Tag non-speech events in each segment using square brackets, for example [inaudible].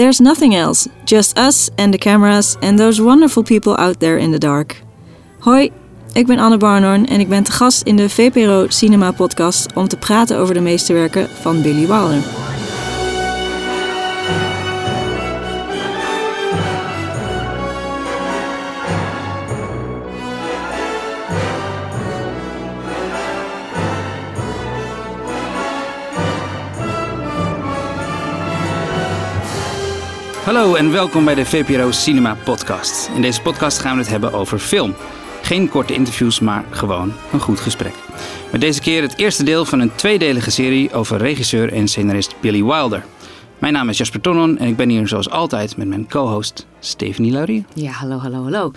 There's nothing else, just us and the cameras and those wonderful people out there in the dark. Hoi, ik ben Anne Barnhorn en ik ben te gast in de VPRO Cinema Podcast om te praten over de meesterwerken van Billy Wilder. Hallo en welkom bij de VPRO Cinema Podcast. In deze podcast gaan we het hebben over film. Geen korte interviews, maar gewoon een goed gesprek. Met deze keer het eerste deel van een tweedelige serie over regisseur en scenarist Billy Wilder. Mijn naam is Jasper Tonnon en ik ben hier zoals altijd met mijn co-host Stephanie Laurie. Ja, hallo, hallo, hallo.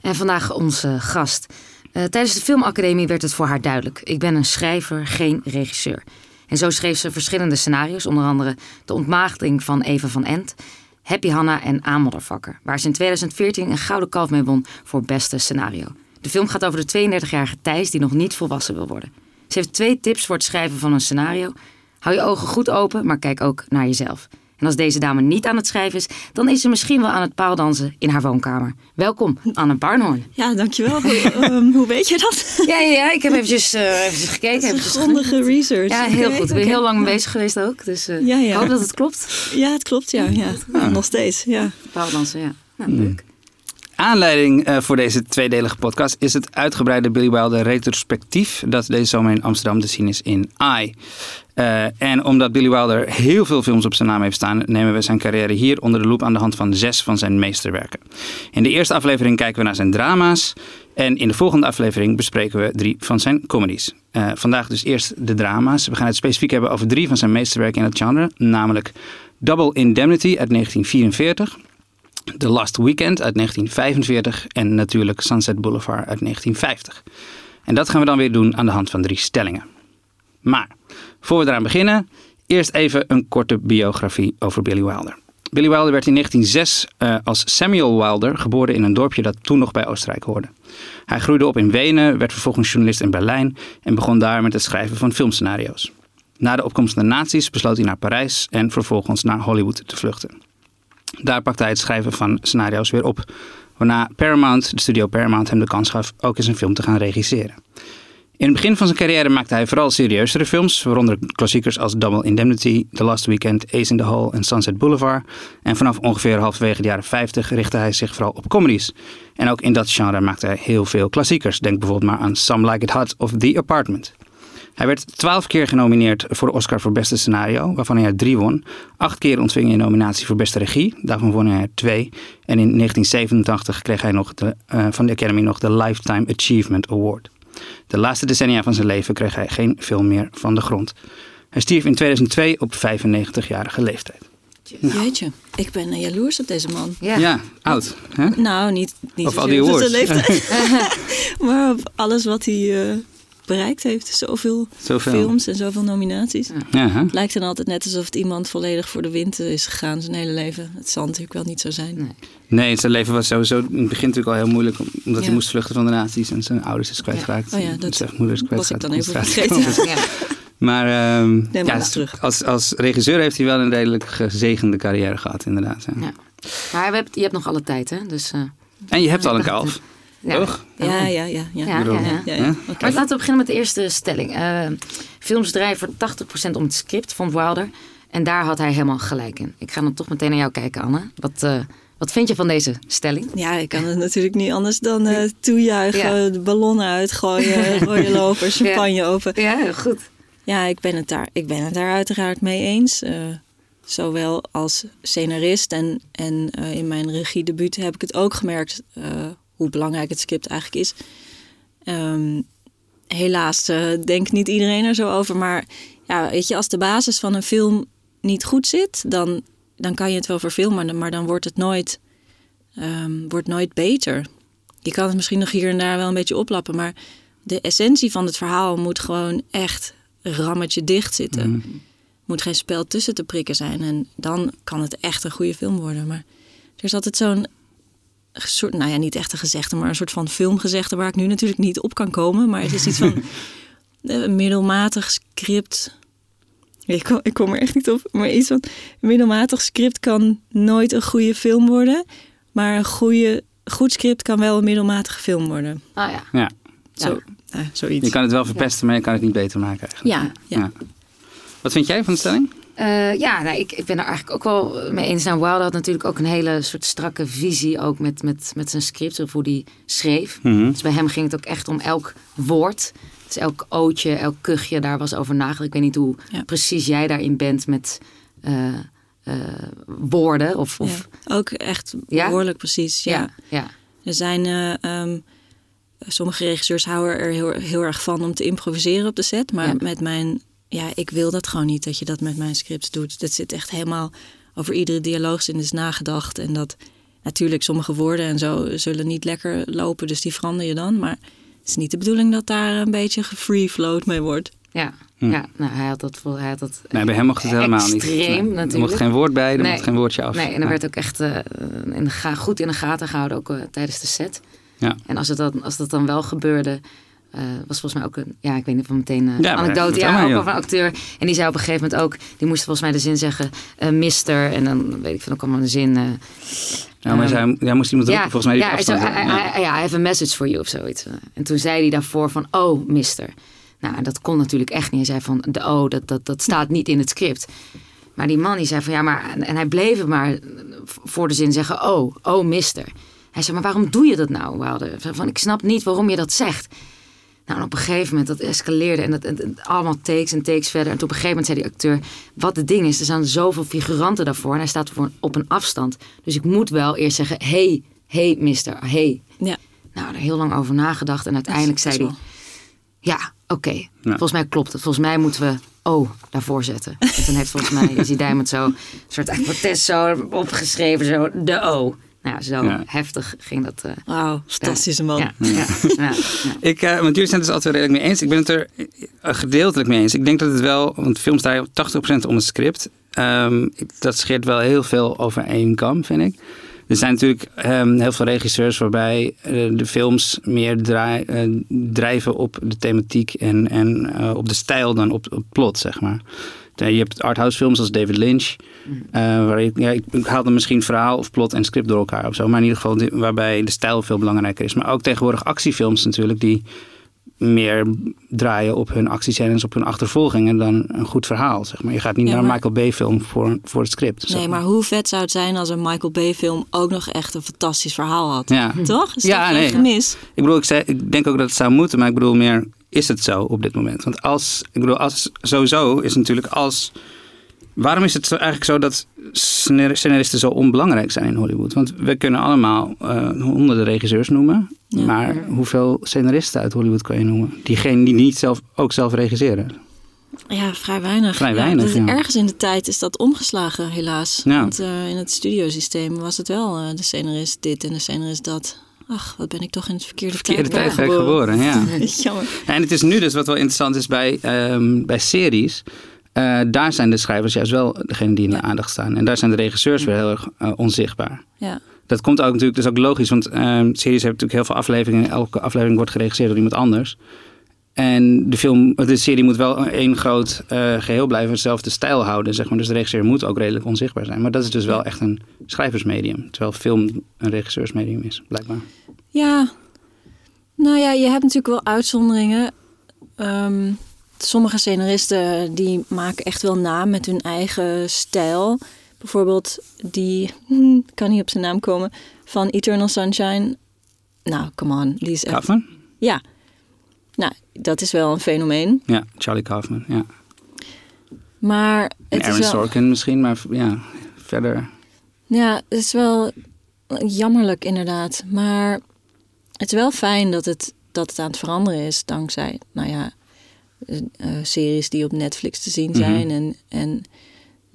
En vandaag onze gast. Uh, tijdens de Filmacademie werd het voor haar duidelijk. Ik ben een schrijver, geen regisseur. En zo schreef ze verschillende scenario's, onder andere De ontmaagding van Eva van Ent Happy Hanna en Aanmoddervakker, waar ze in 2014 een gouden kalf mee won voor beste scenario. De film gaat over de 32-jarige Thijs die nog niet volwassen wil worden. Ze heeft twee tips voor het schrijven van een scenario. Hou je ogen goed open, maar kijk ook naar jezelf. En als deze dame niet aan het schrijven is, dan is ze misschien wel aan het paaldansen in haar woonkamer. Welkom, Anne Barnhorn. Ja, dankjewel. hoe, um, hoe weet je dat? ja, ja, ja, ik heb eventjes, uh, eventjes gekeken. Een grondige research. Ja, heel goed. Ik ben heel lang mee bezig geweest ook. Dus uh, ja, ja. ik hoop dat het klopt. Ja, het klopt. Ja, ja. nog steeds. Ja. Paaldansen, ja. Nou, leuk. Aanleiding uh, voor deze tweedelige podcast is het uitgebreide Billy Wilder retrospectief dat deze zomer in Amsterdam te zien is in AI. Uh, en omdat Billy Wilder heel veel films op zijn naam heeft staan, nemen we zijn carrière hier onder de loep aan de hand van zes van zijn meesterwerken. In de eerste aflevering kijken we naar zijn drama's. En in de volgende aflevering bespreken we drie van zijn comedies. Uh, vandaag dus eerst de drama's. We gaan het specifiek hebben over drie van zijn meesterwerken in het genre. Namelijk Double Indemnity uit 1944. The Last Weekend uit 1945 en natuurlijk Sunset Boulevard uit 1950. En dat gaan we dan weer doen aan de hand van drie stellingen. Maar voor we eraan beginnen, eerst even een korte biografie over Billy Wilder. Billy Wilder werd in 1906 uh, als Samuel Wilder geboren in een dorpje dat toen nog bij Oostenrijk hoorde. Hij groeide op in Wenen, werd vervolgens journalist in Berlijn en begon daar met het schrijven van filmscenario's. Na de opkomst van de nazi's besloot hij naar Parijs en vervolgens naar Hollywood te vluchten. Daar pakte hij het schrijven van scenario's weer op, waarna Paramount, de studio Paramount, hem de kans gaf ook eens een film te gaan regisseren. In het begin van zijn carrière maakte hij vooral serieuzere films, waaronder klassiekers als Double Indemnity, The Last Weekend, Ace in the Hole en Sunset Boulevard. En vanaf ongeveer halverwege de jaren 50 richtte hij zich vooral op comedies. En ook in dat genre maakte hij heel veel klassiekers. Denk bijvoorbeeld maar aan Some Like It Hot of The Apartment. Hij werd twaalf keer genomineerd voor de Oscar voor beste scenario, waarvan hij er drie won. Acht keer ontving hij een nominatie voor beste regie, daarvan won hij er twee. En in 1987 kreeg hij nog de, uh, van de Academy nog de Lifetime Achievement Award. De laatste decennia van zijn leven kreeg hij geen film meer van de grond. Hij stierf in 2002 op 95-jarige leeftijd. Nou. Jeetje, ik ben uh, jaloers op deze man. Ja, ja oud. Hè? Nou, niet, niet of al die awards. leeftijd. [laughs] [laughs] maar op alles wat hij... Uh bereikt heeft. Zoveel, zoveel. films en zoveel nominaties. Ja. Het lijkt dan altijd net alsof het iemand volledig voor de wind is gegaan zijn hele leven. Het zal natuurlijk wel niet zo zijn. Nee, nee zijn leven was sowieso in het begin natuurlijk al heel moeilijk. Omdat hij moest vluchten van de nazi's en zijn ouders is kwijtgeraakt. Ja. Oh ja, dat zijn moeder is kwijtgeraakt. was ik dan even vergeten. ja. Maar, um, ja, terug. Als, als regisseur heeft hij wel een redelijk gezegende carrière gehad, inderdaad. Ja. Maar je hebt, je hebt nog alle tijd, hè? Dus, uh, en je hebt al een kalf. Ja. Toch? Ja, ja, ja. ja. ja, ja, ja. ja okay. Maar laten we beginnen met de eerste stelling. Uh, films draaien voor 80% om het script van Wilder. En daar had hij helemaal gelijk in. Ik ga dan toch meteen naar jou kijken, Anne. Wat, uh, wat vind je van deze stelling? Ja, ik kan het natuurlijk niet anders dan uh, toejuichen, de ballonnen uitgooien, [laughs] rode lopen, champagne open. Ja, goed. Ja, ik ben het daar, ik ben het daar uiteraard mee eens. zowel als scenarist en, en in mijn regiedebuut heb ik het ook gemerkt hoe belangrijk het script eigenlijk is. Um, helaas uh, denkt niet iedereen er zo over. Maar ja, weet je, als de basis van een film niet goed zit, dan, dan kan je het wel verfilmen, maar dan wordt het nooit, um, wordt nooit beter. Je kan het misschien nog hier en daar wel een beetje oplappen, maar de essentie van het verhaal moet gewoon echt rammetje dicht zitten. Mm. Moet geen spel tussen te prikken zijn. En dan kan het echt een goede film worden. Maar er is altijd zo'n soort, nou ja, niet echt een gezegde, maar een soort van filmgezegde waar ik nu natuurlijk niet op kan komen. Maar het is iets van [laughs] een middelmatig script Ik kom, ik kom er echt niet op. Maar iets van een middelmatig script kan nooit een goede film worden. Maar een goede, goed script kan wel een middelmatige film worden. Ah ja. Ja. Zo, eh, zoiets. Je kan het wel verpesten, maar je kan het niet beter maken eigenlijk. Ja, ja. Ja. Wat vind jij van de stelling? Eh, ja, nou, ik, ik ben er eigenlijk ook wel mee eens. Nou, Wilder had natuurlijk ook een hele soort strakke visie ook met, met, met zijn script, of hoe die schreef. Mhm. Dus bij hem ging het ook echt om elk woord. Dus elk ootje, elk kuchje, daar was over nagedacht. Ik weet niet hoe Ja. precies jij daarin bent met eh, eh, woorden. Of, of, Ja, Ook echt Ja? behoorlijk precies. Ja. ja. ja. Er zijn, eh, ehm, sommige regisseurs houden er heel, heel erg van om te improviseren op de set. Maar Ja. met mijn, ja, ik wil dat gewoon niet dat je dat met mijn scripts doet. Dat zit echt helemaal over iedere dialoogzin is nagedacht. En dat natuurlijk sommige woorden en zo zullen niet lekker lopen, dus die verander je dan. Maar het is niet de bedoeling dat daar een beetje gefree float mee wordt. Ja, Hm. ja. Nou, hij had dat, wel- hij had dat Nee, bij hem mocht het helemaal niet. extreem Nee, Er natuurlijk. mocht geen woord bij, er Nee. mocht geen woordje af. Nee, en er werd ook echt eh, in de ga- goed in de gaten gehouden, ook eh, tijdens de set. Ja. En als, het dan, als dat dan wel gebeurde, eh, was volgens mij ook een, ja, ik weet niet van meteen een Ja, maar anekdote, ja, ook over een acteur. En die zei op een gegeven moment ook, die moest volgens mij de zin zeggen, eh, mister. En dan weet ik dan kwam er een zin. Ja, maar zij, jij moest iemand roepen, volgens mij. Ja, afstand zo, I, houden. Ja. I- ja, I have a message for you of zoiets. En toen zei hij daarvoor van, oh, mister. Nou, dat kon natuurlijk echt niet. Hij zei van, de oh, dat, dat, dat staat niet in het script. Maar die man die zei van, ja, maar... En, en hij bleef het maar voor de zin zeggen, oh, oh, mister. Hij zei, maar waarom doe je dat nou, Wilder? Van, ik snap niet waarom je dat zegt. Nou, en op een gegeven moment, dat escaleerde en dat, en- en allemaal takes en takes verder. En toen op een gegeven moment zei die acteur, wat het ding is, er staan zoveel figuranten daarvoor. En hij staat voor, op een afstand. Dus ik moet wel eerst zeggen, hey, hey, mister, hey. Ja, Nou, er heel lang over nagedacht en uiteindelijk Dat is zei hij, ja, oké, volgens mij klopt het. Volgens mij moeten we oh daarvoor zetten. En toen heeft volgens mij Izzy Diamond zo een soort protest zo opgeschreven, zo de O. Nou, zo Ja. heftig ging dat. eh, wauw, fantastische man. Ja, ja, ja, ja. [laughs] Ik, eh, want jullie zijn het dus altijd redelijk mee eens. Ik ben het er eh, gedeeltelijk mee eens. Ik denk dat het wel, want films draaien 80% om het script. Ehm, ik- dat scheert wel heel veel over één kam, vind ik. Er zijn natuurlijk ehm, heel veel regisseurs waarbij de films meer draai- drijven op de thematiek en, en eh, op de stijl dan op het plot, zeg maar. Ja, Je hebt arthouse films als David Lynch. eh, waar ik, ja, ik ik haal dan misschien verhaal of plot en script door elkaar of zo. Maar in ieder geval die- waarbij de stijl veel belangrijker is. Maar ook tegenwoordig actiefilms natuurlijk die meer draaien op hun actiescènes, op hun achtervolgingen dan een goed verhaal. Zeg maar. Je gaat niet Ja, naar een maar- Michael Bay film voor, voor het script. zeg Nee, maar hoe vet zou het zijn als een Michael Bay film ook nog echt een fantastisch verhaal had? Ja. Toch? Is Ja, nee. gemis? Ik bedoel, ik, zei, ik denk ook dat het zou moeten, maar ik bedoel meer, is het zo op dit moment? Want als, ik bedoel, als sowieso is natuurlijk als. Waarom is het eigenlijk zo dat scenar- scenaristen zo onbelangrijk zijn in Hollywood? Want we kunnen allemaal eh, honderden regisseurs noemen, Ja. maar hoeveel scenaristen uit Hollywood kan je noemen? Diegenen die niet zelf, ook zelf regisseren. Ja, vrij weinig. Vrij Ja, weinig, dat- ja. Ergens in de tijd is dat omgeslagen, helaas. Ja. Want eh, in het studiosysteem was het wel eh, de scenarist dit en de scenarist dat. Ach, wat ben ik toch in het verkeerde, Verkeerde tijd tijdperk geboren, ja. [laughs] Jammer. En het is nu dus wat wel interessant is bij, ehm, bij series. eh, daar zijn de schrijvers juist wel degene die in de aandacht staan. En daar zijn de regisseurs weer heel erg eh, onzichtbaar. Ja. Dat komt ook natuurlijk, dat is ook logisch, want ehm, series hebben natuurlijk heel veel afleveringen. Elke aflevering wordt geregisseerd door iemand anders. En de, film, de serie moet wel één groot eh, geheel blijven, dezelfde stijl houden, zeg maar. Dus de regisseur moet ook redelijk onzichtbaar zijn. Maar dat is dus wel echt een schrijversmedium. Terwijl film een regisseursmedium is, blijkbaar. Ja, nou ja, je hebt natuurlijk wel uitzonderingen. Ehm, sommige scenaristen die maken echt wel naam met hun eigen stijl. Bijvoorbeeld die, [laughs] kan niet op zijn naam komen, van Eternal Sunshine. Nou, come on, die is echt... Kaufman? Ja, nou, dat is wel een fenomeen. Ja, Charlie Kaufman, ja. Maar En het is Aaron wel... Sorkin misschien, maar ja, verder... Ja, het is wel jammerlijk inderdaad. Maar het is wel fijn dat het, dat het aan het veranderen is. Dankzij, nou ja, eh, eh, series die op Netflix te zien zijn. En, en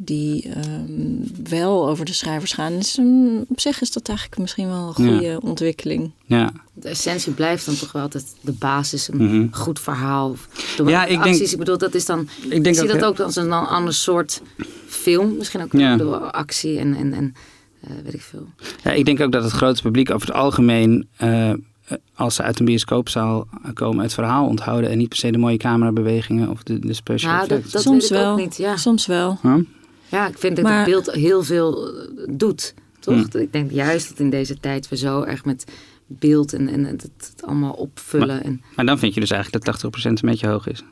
die ehm, wel over de schrijvers gaan. Dus op zich is dat eigenlijk misschien wel een goede ontwikkeling. Ja, De essentie blijft dan toch wel altijd de basis, een Mhm. goed verhaal. De Ja, ik acties, denk- ik bedoel, dat is dan. ik Ik, denk zie ook, dat ook als een ander soort film, misschien ook Ja. door actie en, en, en eh, weet ik veel. Ja, ik denk ook dat het grote publiek over het algemeen eh, als ze uit een bioscoopzaal komen het verhaal onthouden en niet per se de mooie camerabewegingen of de, de special Nou, dat, effects. dat Soms weet ik wel. ook niet. Ja. Soms wel. Huh? Ja, ik vind dat Maar- het beeld heel veel eh, doet. Toch? Hm. Ik denk juist dat in deze tijd we zo erg met beeld en, en het, het allemaal opvullen. en, Maar dan vind je dus eigenlijk dat 80% een beetje hoog is.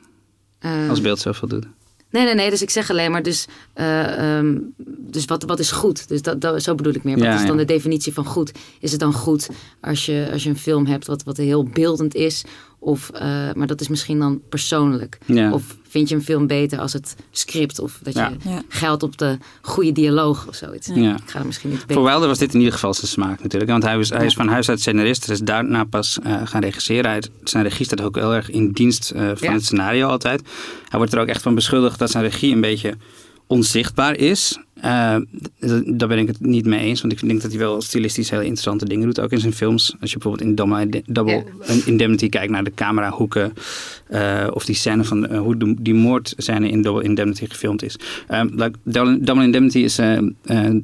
eh, Als beeld zoveel doet. Nee, nee, nee. Dus ik zeg alleen maar, dus, eh, ehm, dus wat, wat is goed? Dus dat, dat, zo bedoel ik meer. Wat Ja, is dan ja. de definitie van goed? Is het dan goed als je, als je een film hebt wat, wat heel beeldend is? Of, eh, maar dat is misschien dan persoonlijk. Ja. Of vind je een film beter als het script? Of dat je Ja. Geldt op de goede dialoog of zoiets. Ja. Ik ga er misschien niet Voor. Wilder was dit in ieder geval zijn smaak natuurlijk. Want hij, was, hij is van huis uit scenarist. Hij is daarna pas eh, gaan regisseren. Hij, zijn regie staat ook heel erg in dienst eh, van Ja. het scenario altijd. Hij wordt er ook echt van beschuldigd dat zijn regie een beetje onzichtbaar is. Eh, daar ben ik het niet mee eens. Want ik denk dat hij wel stilistisch hele interessante dingen doet. Ook in zijn films. Als je bijvoorbeeld in Double, Double Indemnity kijkt naar de camerahoeken. eh of die scène van eh, hoe de, die moordscène in Double Indemnity gefilmd is. Eh, like, Double Double Indemnity is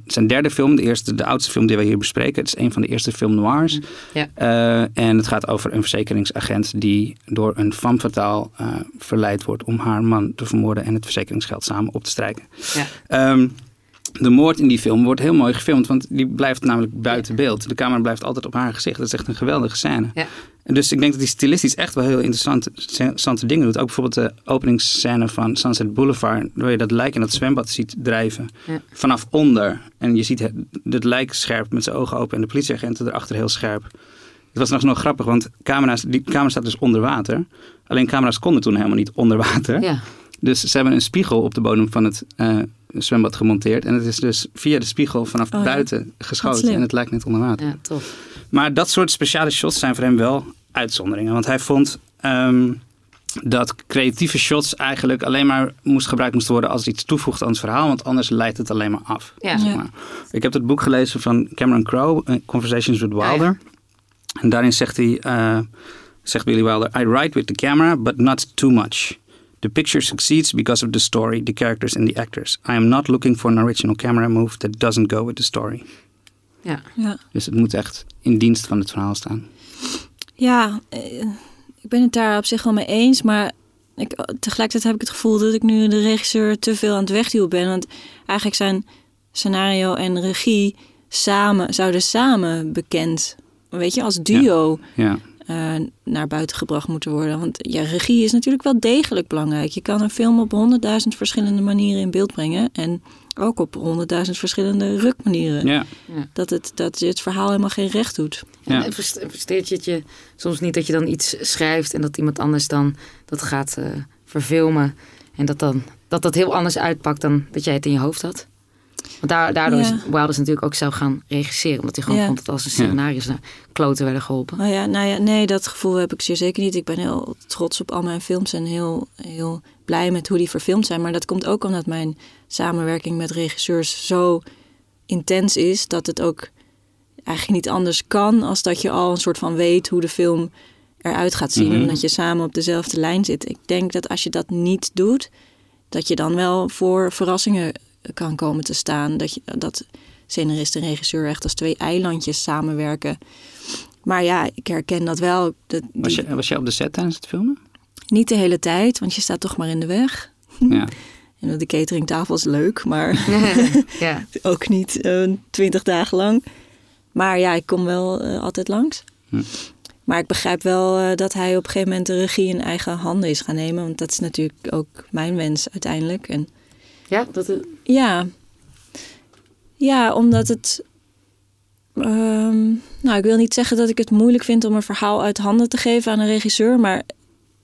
zijn derde film. De, eerste, de oudste film die we hier bespreken. Het is een van de eerste film noirs. En het gaat over een verzekeringsagent die door een femme fatale verleid wordt om haar man te vermoorden en het verzekeringsgeld samen op te strijken. Ja. Ehm, de moord in die film wordt heel mooi gefilmd, want die blijft namelijk buiten beeld. De camera blijft altijd op haar gezicht. Dat is echt een geweldige scène. Ja. En dus ik denk dat hij stilistisch echt wel heel interessante, interessante dingen doet. Ook bijvoorbeeld de openingsscène van Sunset Boulevard, waar je dat lijk in dat zwembad ziet drijven. Ja. Vanaf onder. En je ziet het, het lijk scherp met zijn ogen open en de politieagenten erachter heel scherp. Het was nog, nog grappig, want camera's, die camera staat dus onder water. Alleen camera's konden toen helemaal niet onder water. Ja. Dus ze hebben een spiegel op de bodem van het eh, zwembad gemonteerd. En het is dus via de spiegel vanaf Oh buiten geschoten. En het lijkt net onder water. ja, tof. Maar dat soort speciale shots zijn voor hem wel uitzonderingen. Want hij vond ehm, dat creatieve shots eigenlijk alleen maar moest gebruikt moesten worden als iets toevoegt aan het verhaal. Want anders leidt het alleen maar af. Ja. zeg Ja. maar. Ik heb het boek gelezen van Cameron Crowe, Conversations with ja. Wilder. En daarin zegt hij, eh, zegt Billy Wilder, I write with the camera, but not too much. The picture succeeds because of the story, the characters and the actors. I am not looking for an original camera move that doesn't go with the story. Ja. Ja, Dus het moet echt in dienst van het verhaal staan. ja eh, ik ben het daar op zich wel mee eens. Maar ik, tegelijkertijd heb ik het gevoel dat ik nu de regisseur te veel aan het wegduwen ben. Want eigenlijk zijn scenario en regie samen, zouden samen bekend, weet je, als duo Ja, eh, naar buiten gebracht moeten worden. Want ja, regie is natuurlijk wel degelijk belangrijk. Je kan een film op honderdduizend verschillende manieren in beeld brengen. En ook op honderdduizend verschillende rukmanieren. ja. Dat, het, dat je het verhaal helemaal geen recht doet. Ja. En frust- frustreert je het je soms niet dat je dan iets schrijft en dat iemand anders dan dat gaat eh, verfilmen en dat dan dat dat heel anders uitpakt dan dat jij het in je hoofd had? Want daardoor Ja. is Wilders natuurlijk ook zou gaan regisseren, omdat hij gewoon Ja. vond dat als een scenario's naar kloten werden geholpen. Oh ja, nou ja, nee, dat gevoel heb ik zeer zeker niet. Ik ben heel trots op al mijn films en heel, heel blij met hoe die verfilmd zijn. Maar dat komt ook omdat mijn samenwerking met regisseurs zo intens is dat het ook eigenlijk niet anders kan als dat je al een soort van weet hoe de film eruit gaat zien. Mhm. Omdat je samen op dezelfde lijn zit. Ik denk dat als je dat niet doet, dat je dan wel voor verrassingen kan komen te staan. Dat, je, dat scenarist en regisseur echt als twee eilandjes samenwerken. Maar ja, ik herken dat wel. Dat, die- Was, je, was jij op de set tijdens het filmen? Niet de hele tijd, want je staat toch maar in de weg. Ja. [laughs] En de cateringtafel is leuk, maar [laughs] ja. [laughs] ook niet eh, twintig dagen lang. Maar ja, ik kom wel eh, altijd langs. Hm. Maar ik begrijp wel eh, dat hij op een gegeven moment de regie in eigen handen is gaan nemen. Want dat is natuurlijk ook mijn wens uiteindelijk. En ja, dat ja, ja omdat het... ehm, nou, ik wil niet zeggen dat ik het moeilijk vind om een verhaal uit handen te geven aan een regisseur. Maar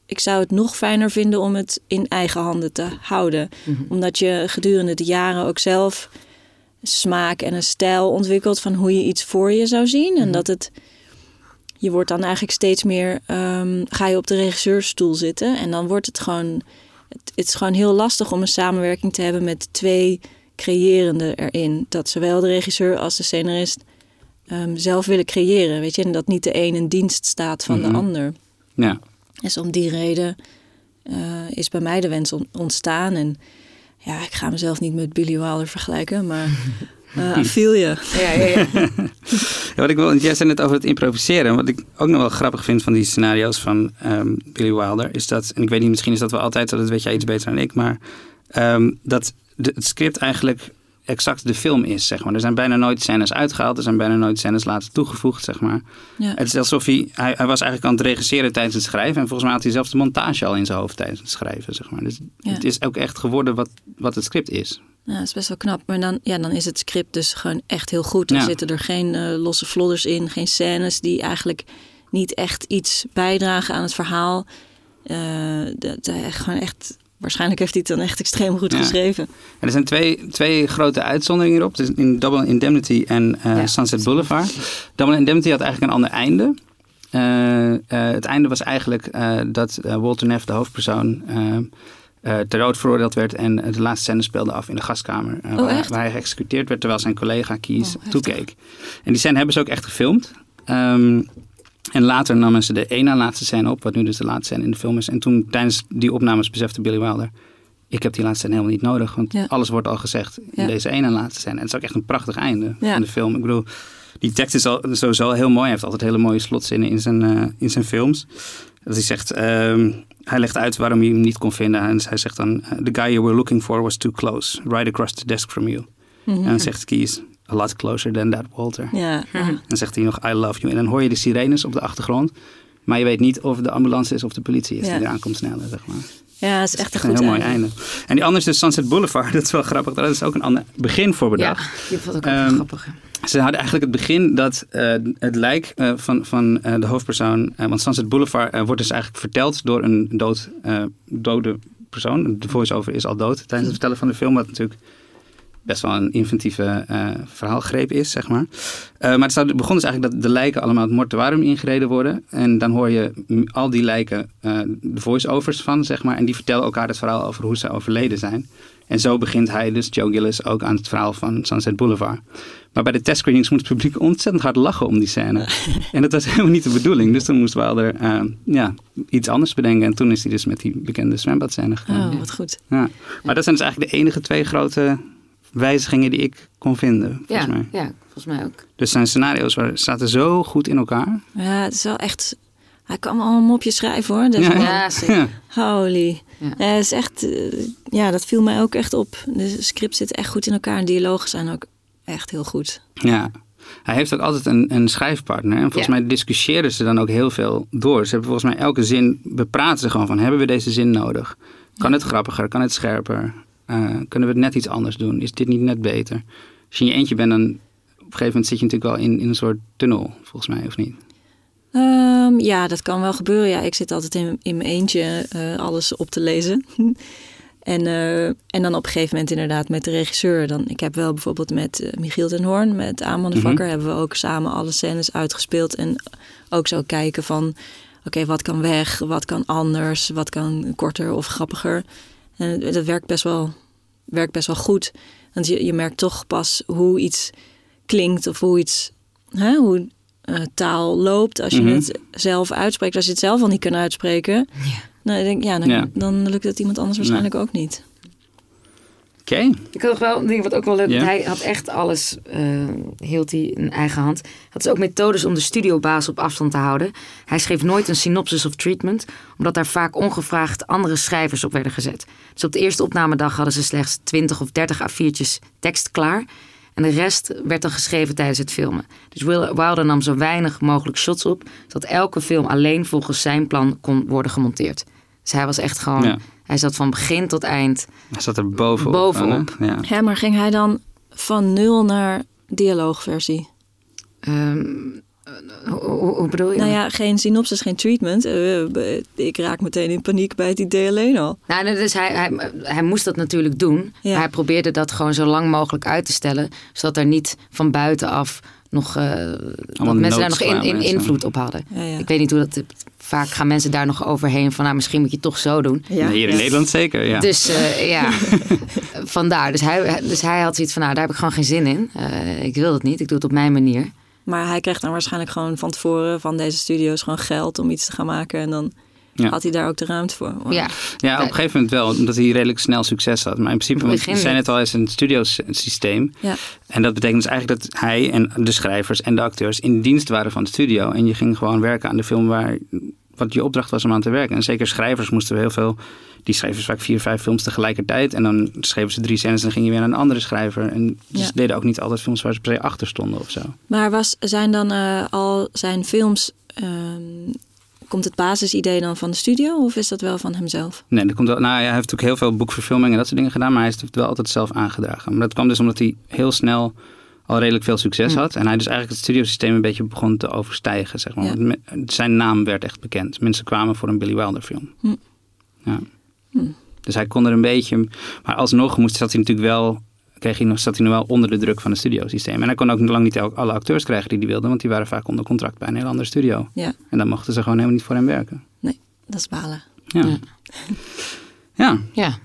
ik zou het nog fijner vinden om het in eigen handen te houden. Mhm. Omdat je gedurende de jaren ook zelf smaak en een stijl ontwikkelt van hoe je iets voor je zou zien. En Mhm. dat het. Je wordt dan eigenlijk steeds meer. ehm, ga je op de regisseursstoel zitten. En dan wordt het gewoon. Het, het is gewoon heel lastig om een samenwerking te hebben met twee creërenden erin. Dat zowel de regisseur als de scenarist ehm, zelf willen creëren. Weet je, en dat niet de een in dienst staat van Mhm. de ander. ja. Dus om die reden eh, is bij mij de wens on- ontstaan. En ja, ik ga mezelf niet met Billy Wilder vergelijken, maar [laughs] Uh, I feel je. Ja, ja, ja. [laughs] Ja, wat ik wil, jij zei net over het improviseren. Wat ik ook nog wel grappig vind van die scenario's van ehm, Billy Wilder, is dat, en ik weet niet, misschien is dat wel altijd zo, dat weet jij iets beter dan ik, maar ehm, dat de, het script eigenlijk exact de film is, zeg maar. Er zijn bijna nooit scènes uitgehaald, er zijn bijna nooit scènes later toegevoegd, zeg maar. Ja. Het is alsof hij, hij, hij was eigenlijk aan het regisseren tijdens het schrijven en volgens mij had hij zelfs de montage al in zijn hoofd tijdens het schrijven, zeg maar. Dus Ja. het is ook echt geworden wat, wat het script is. Ja, dat is best wel knap. Maar dan, ja, dan is het script dus gewoon echt heel goed. Er Ja. zitten er geen eh, losse flodders in, geen scènes die eigenlijk niet echt iets bijdragen aan het verhaal. Eh, dat, gewoon echt, waarschijnlijk heeft hij het dan echt extreem goed Ja. geschreven. En er zijn twee, twee grote uitzonderingen hierop. Dus in Double Indemnity en eh, Ja. Sunset Boulevard. Double Indemnity had eigenlijk een ander einde. Het einde was eigenlijk dat Walter Neff, de hoofdpersoon, ter dood veroordeeld werd en eh, de laatste scène speelde af in de gaskamer. eh, waar, echt? waar hij geëxecuteerd werd terwijl zijn collega Kies Oh, toekeek. En die scène hebben ze ook echt gefilmd. Ehm, en later namen ze de één na laatste scène op, wat nu dus de laatste scène in de film is. En toen tijdens die opnames besefte Billy Wilder, ik heb die laatste scène helemaal niet nodig, want Ja. alles wordt al gezegd in Ja. deze ene laatste scène. En het is ook echt een prachtig einde Ja. van de film. Ik bedoel, die tekst is al sowieso heel mooi. Hij heeft altijd hele mooie slotzinnen in zijn, eh, in zijn films. Dat hij zegt, ehm, hij legt uit waarom hij hem niet kon vinden. En hij zegt dan, the guy you were looking for was too close, right across the desk from you. En dan zegt Keys, a lot closer than that, Walter. Ja, En dan zegt hij nog, I love you. En dan hoor je de sirenes op de achtergrond. Maar je weet niet of de ambulance is of de politie is Ja. die eraan komt snellen, zeg maar. Ja, het is echt een goed heel mooi einde. En die andere is dus Sunset Boulevard. [laughs] Dat is wel grappig. Daar is ook een ander begin voor ja, bedacht. die vond ik ook Ehm, grappig. Ze hadden eigenlijk het begin dat eh, het lijk eh, van, van eh, de hoofdpersoon... want Sunset Boulevard wordt dus eigenlijk verteld door een dood, dode persoon. De voice-over is al dood tijdens het vertellen van de film. Wat natuurlijk best wel een inventieve eh, verhaalgreep is, zeg maar. Eh, maar het, begon dus eigenlijk dat de lijken allemaal het mortuarium ingereden worden. En dan hoor je al die lijken eh, de voice-overs van, zeg maar. En die vertellen elkaar het verhaal over hoe ze overleden zijn. En zo begint hij dus, Joe Gillis, ook aan het verhaal van Sunset Boulevard. Maar bij de testscreenings moest het publiek ontzettend hard lachen om die scène. [laughs] en dat was helemaal niet de bedoeling. Dus toen moest Wilder eh, ja, iets anders bedenken. En toen is hij dus met die bekende zwembadscène gegaan. Oh, wat goed. Ja. Maar dat zijn dus eigenlijk de enige twee grote wijzigingen die ik kon vinden, volgens Ja, mij. ja, volgens mij ook. Dus zijn scenario's waren- zaten zo goed in elkaar. Ja, het is wel echt... Hij kan wel een mopje schrijven hoor. Dus Ja. Ja, zeker. Holy. Ja. Ja. het is echt, eh, ja, dat viel mij ook echt op. De script zit echt goed in elkaar en dialogen zijn ook echt heel goed. Ja. Hij heeft ook altijd een, een schrijfpartner. En volgens Ja. mij discussiëren ze dan ook heel veel door. Ze hebben volgens mij elke zin bepraten ze gewoon van... hebben we deze zin nodig? Kan het grappiger? Kan het scherper? Eh, kunnen we het net iets anders doen? Is dit niet net beter? Als je in je eentje bent, dan op een gegeven moment zit je natuurlijk wel in, in een soort tunnel, volgens mij, of niet? Ehm, ja, dat kan wel gebeuren. Ja, ik zit altijd in, in mijn eentje eh, alles op te lezen. [laughs] en, eh, en dan op een gegeven moment inderdaad met de regisseur. Dan, ik heb wel bijvoorbeeld met Michiel ten Hoorn, met Aman de Mhm. Vakker... hebben we ook samen alle scènes uitgespeeld. En ook zo kijken van, oké, wat kan weg? Wat kan anders? Wat kan korter of grappiger? En dat werkt best wel, werkt best wel goed. Want je, je merkt toch pas hoe iets klinkt of hoe iets... Hè, hoe eh, taal loopt als je Mhm. het zelf uitspreekt. Als je het zelf al niet kan uitspreken, nou, ik denk, ja, dan, Ja. dan lukt het iemand anders waarschijnlijk ook niet. Oké. Ik had nog wel een ding wat ook wel leuk. Hij had echt alles, eh, hield hij in eigen hand. Had dus ook methodes om de studiobaas op afstand te houden. Hij schreef nooit een synopsis of treatment, omdat daar vaak ongevraagd andere schrijvers op werden gezet. Dus op de eerste opnamedag hadden ze slechts 20 of 30 A4'tjes tekst klaar. En de rest werd dan geschreven tijdens het filmen. Dus Wil- Wilder nam zo weinig mogelijk shots op, zodat elke film alleen volgens zijn plan kon worden gemonteerd. Dus hij was echt gewoon, Ja. Hij zat van begin tot eind Hij zat er bovenop. Bovenop. Ja. Ja, maar ging hij dan van nul naar dialoogversie? Ehm, hoe, hoe- bedoel je? Nou ja, geen synopsis, geen treatment. Eh, b- ik raak meteen in paniek bij het idee alleen al. Nou, nee, dus hij, hij, hij moest dat natuurlijk doen. Ja. Maar hij probeerde dat gewoon zo lang mogelijk uit te stellen. Zodat er niet van buitenaf nog... eh, dat mensen daar nog in, invloed op hadden. Ja, ja. Ik weet niet hoe dat... Vaak gaan mensen daar nog overheen van... Nou, misschien moet je het toch zo doen. Ja, Hier in. Nederland zeker, ja. Dus eh, ja, [laughs] vandaar. Dus hij, dus hij had zoiets van... Nou, daar heb ik gewoon geen zin in. Eh, ik wil het niet. Ik doe het op mijn manier. Maar hij kreeg dan waarschijnlijk gewoon van tevoren van deze studio's gewoon geld om iets te gaan maken. En dan Ja. had hij daar ook de ruimte voor. Ja, Ja, op een gegeven moment wel, omdat hij redelijk snel succes had. Maar in principe, want zijn al eens een studiosysteem. Ja. En dat betekent dus eigenlijk dat hij en de schrijvers en de acteurs in dienst waren van de studio. En je ging gewoon werken aan de film waar wat je opdracht was om aan te werken. En zeker schrijvers moesten we heel veel. Die schreven vaak vier, vijf films tegelijkertijd. En dan schreven ze drie scènes en dan ging je weer naar een andere schrijver. En Ja. ze deden ook niet altijd films waar ze per se achter stonden of zo. Maar was, zijn dan eh, al zijn films... ehm, komt het basisidee dan van de studio of is dat wel van hemzelf? Nee, dat komt wel, nou, hij heeft natuurlijk heel veel boekverfilmingen en dat soort dingen gedaan. Maar hij heeft het wel altijd zelf aangedragen. Maar dat kwam dus omdat hij heel snel al redelijk veel succes had. En hij dus eigenlijk het studiosysteem een beetje begon te overstijgen. Zeg maar. Ja. Zijn naam werd echt bekend. Mensen kwamen voor een Billy Wilder film. Hm. Ja. Dus hij kon er een beetje... Maar alsnog moest, zat hij natuurlijk wel... Kreeg hij nog, zat hij nog wel onder de druk van het studiosysteem. En hij kon ook lang niet alle acteurs krijgen die hij wilde. Want die waren vaak onder contract bij een heel andere studio. Ja, En dan mochten ze gewoon helemaal niet voor hem werken. nee, dat is balen. Ja. Ja. ja. ja.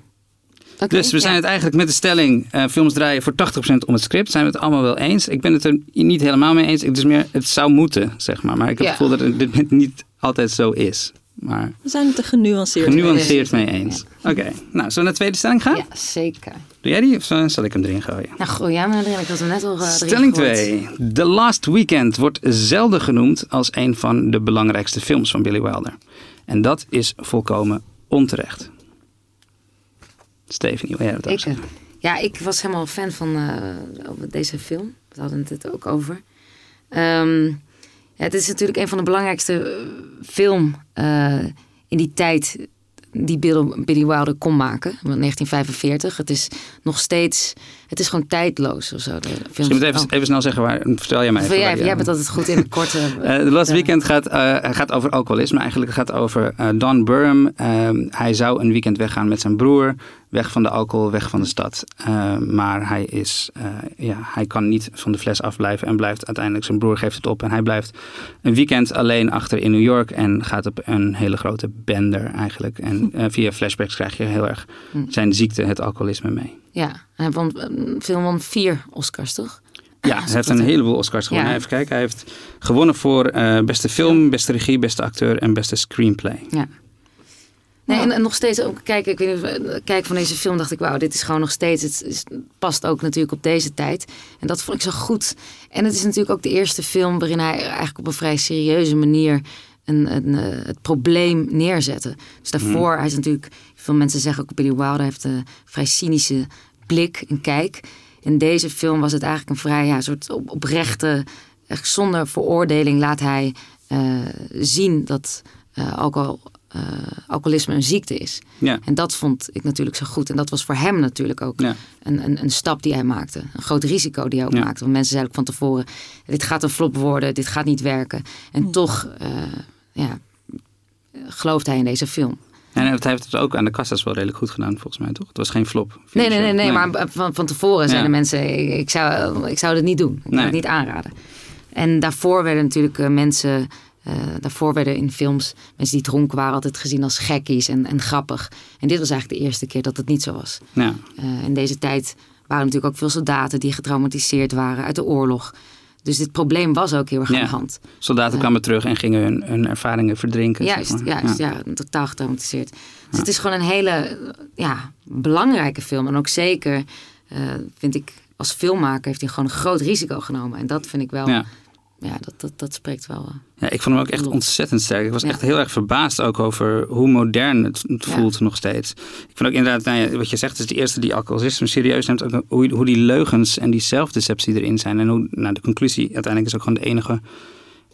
Oké, Dus we zijn het eigenlijk met de stelling: eh, films draaien voor 80% om het script. Zijn we het allemaal wel eens? Ik ben het er niet helemaal mee eens. Het is meer, het zou moeten, zeg maar. Maar ik heb Ja. het gevoel dat het dit niet altijd zo is. Maar We zijn het er genuanceerd. genuanceerd mee eens. Oké, nou, zullen we naar de tweede stelling gaan? Ja, zeker. Doe jij die of eh, zal ik hem erin gooien? Nou, gooi jij maar erin. Ik had hem net al eh, Stelling gegooid. 2. The Last Weekend wordt zelden genoemd als een van de belangrijkste films van Billy Wilder. En dat is volkomen onterecht. Stephanie, wil jij dat ook Ik, eh, ja, ik was helemaal fan van deze film. We hadden het het ook over. Ehm, het is natuurlijk een van de belangrijkste eh, film eh, in die tijd die Bill- Billy Wilder kon maken. 1945. Het is nog steeds... Het is gewoon tijdloos of zo. De. Misschien moet even, Oh. even snel zeggen waar. Vertel jij mij even. jij, bent altijd goed in de korte... [laughs] Eh, The Last Weekend gaat, eh, gaat over alcoholisme. Eigenlijk het gaat over eh, Don Burham. Ehm, hij zou een weekend weggaan met zijn broer. Weg van de alcohol, weg van de stad. Eh, maar hij, is, ja, hij kan niet van de fles afblijven en blijft uiteindelijk. Zijn broer geeft het op en hij blijft een weekend alleen achter in New York. En gaat op een hele grote bender eigenlijk. En [laughs] via flashbacks krijg je heel erg Hm. zijn ziekte, het alcoholisme mee. Ja, hij won, een film won vier Oscars, toch? Ja, hij heeft een heleboel Oscars gewonnen. Ja. Even kijken. Hij heeft gewonnen voor eh, beste film, beste regie, beste acteur en beste screenplay. Ja. Nee, en, en nog steeds ook kijken, ik weet niet, eh, kijken van deze film dacht ik, wauw, dit is gewoon nog steeds, het is, past ook natuurlijk op deze tijd. En dat vond ik zo goed. En het is natuurlijk ook de eerste film waarin hij eigenlijk op een vrij serieuze manier een, een, eh, het probleem neerzette. Dus daarvoor, hij is natuurlijk, veel mensen zeggen ook Billy Wilder heeft een vrij cynische blik en kijk. In deze film was het eigenlijk een vrij ja, soort op, oprechte, echt zonder veroordeling laat hij eh, zien dat eh, alcohol, eh, alcoholisme een ziekte is. Ja. En dat vond ik natuurlijk zo goed. En dat was voor hem natuurlijk ook Ja. een, een, een stap die hij maakte. Een groot risico die hij ook Ja. maakte. Want mensen zeiden ook van tevoren, dit gaat een flop worden, dit gaat niet werken. En toch eh, ja, gelooft hij in deze film. En hij heeft het ook aan de kassa's wel redelijk goed gedaan, volgens mij, toch? Het was geen flop. Nee, nee, nee, nee, maar van, van tevoren zeiden Ja. mensen, ik, zou, ik zou dit niet doen. Ik zou het niet aanraden. En daarvoor werden natuurlijk eh, mensen, eh, daarvoor werden in films mensen die dronken waren altijd gezien als gekkies en, en grappig. En dit was eigenlijk de eerste keer dat het niet zo was. Ja. Eh, in deze tijd waren natuurlijk ook veel soldaten die getraumatiseerd waren uit de oorlog. Dus dit probleem was ook heel erg Ja. aan de hand. Soldaten kwamen terug en gingen hun, hun ervaringen verdrinken. Juist, zeg maar. juist, ja. totaal getraumatiseerd. Dus het is gewoon een hele ja, belangrijke film. En ook zeker, eh, vind ik, als filmmaker heeft hij gewoon een groot risico genomen. En dat vind ik wel, ja, Ja. dat, dat, dat spreekt wel. eh, Ja, ik vond hem ook echt ontzettend sterk. Ik was Ja. echt heel erg verbaasd ook over hoe modern het, Ja. voelt nog steeds. Ik vind ook inderdaad, nou ja, wat je zegt, is de eerste die alcoholisme serieus neemt. Ook hoe, hoe die leugens en die zelfdeceptie erin zijn. En hoe, nou, de conclusie uiteindelijk is ook gewoon de enige,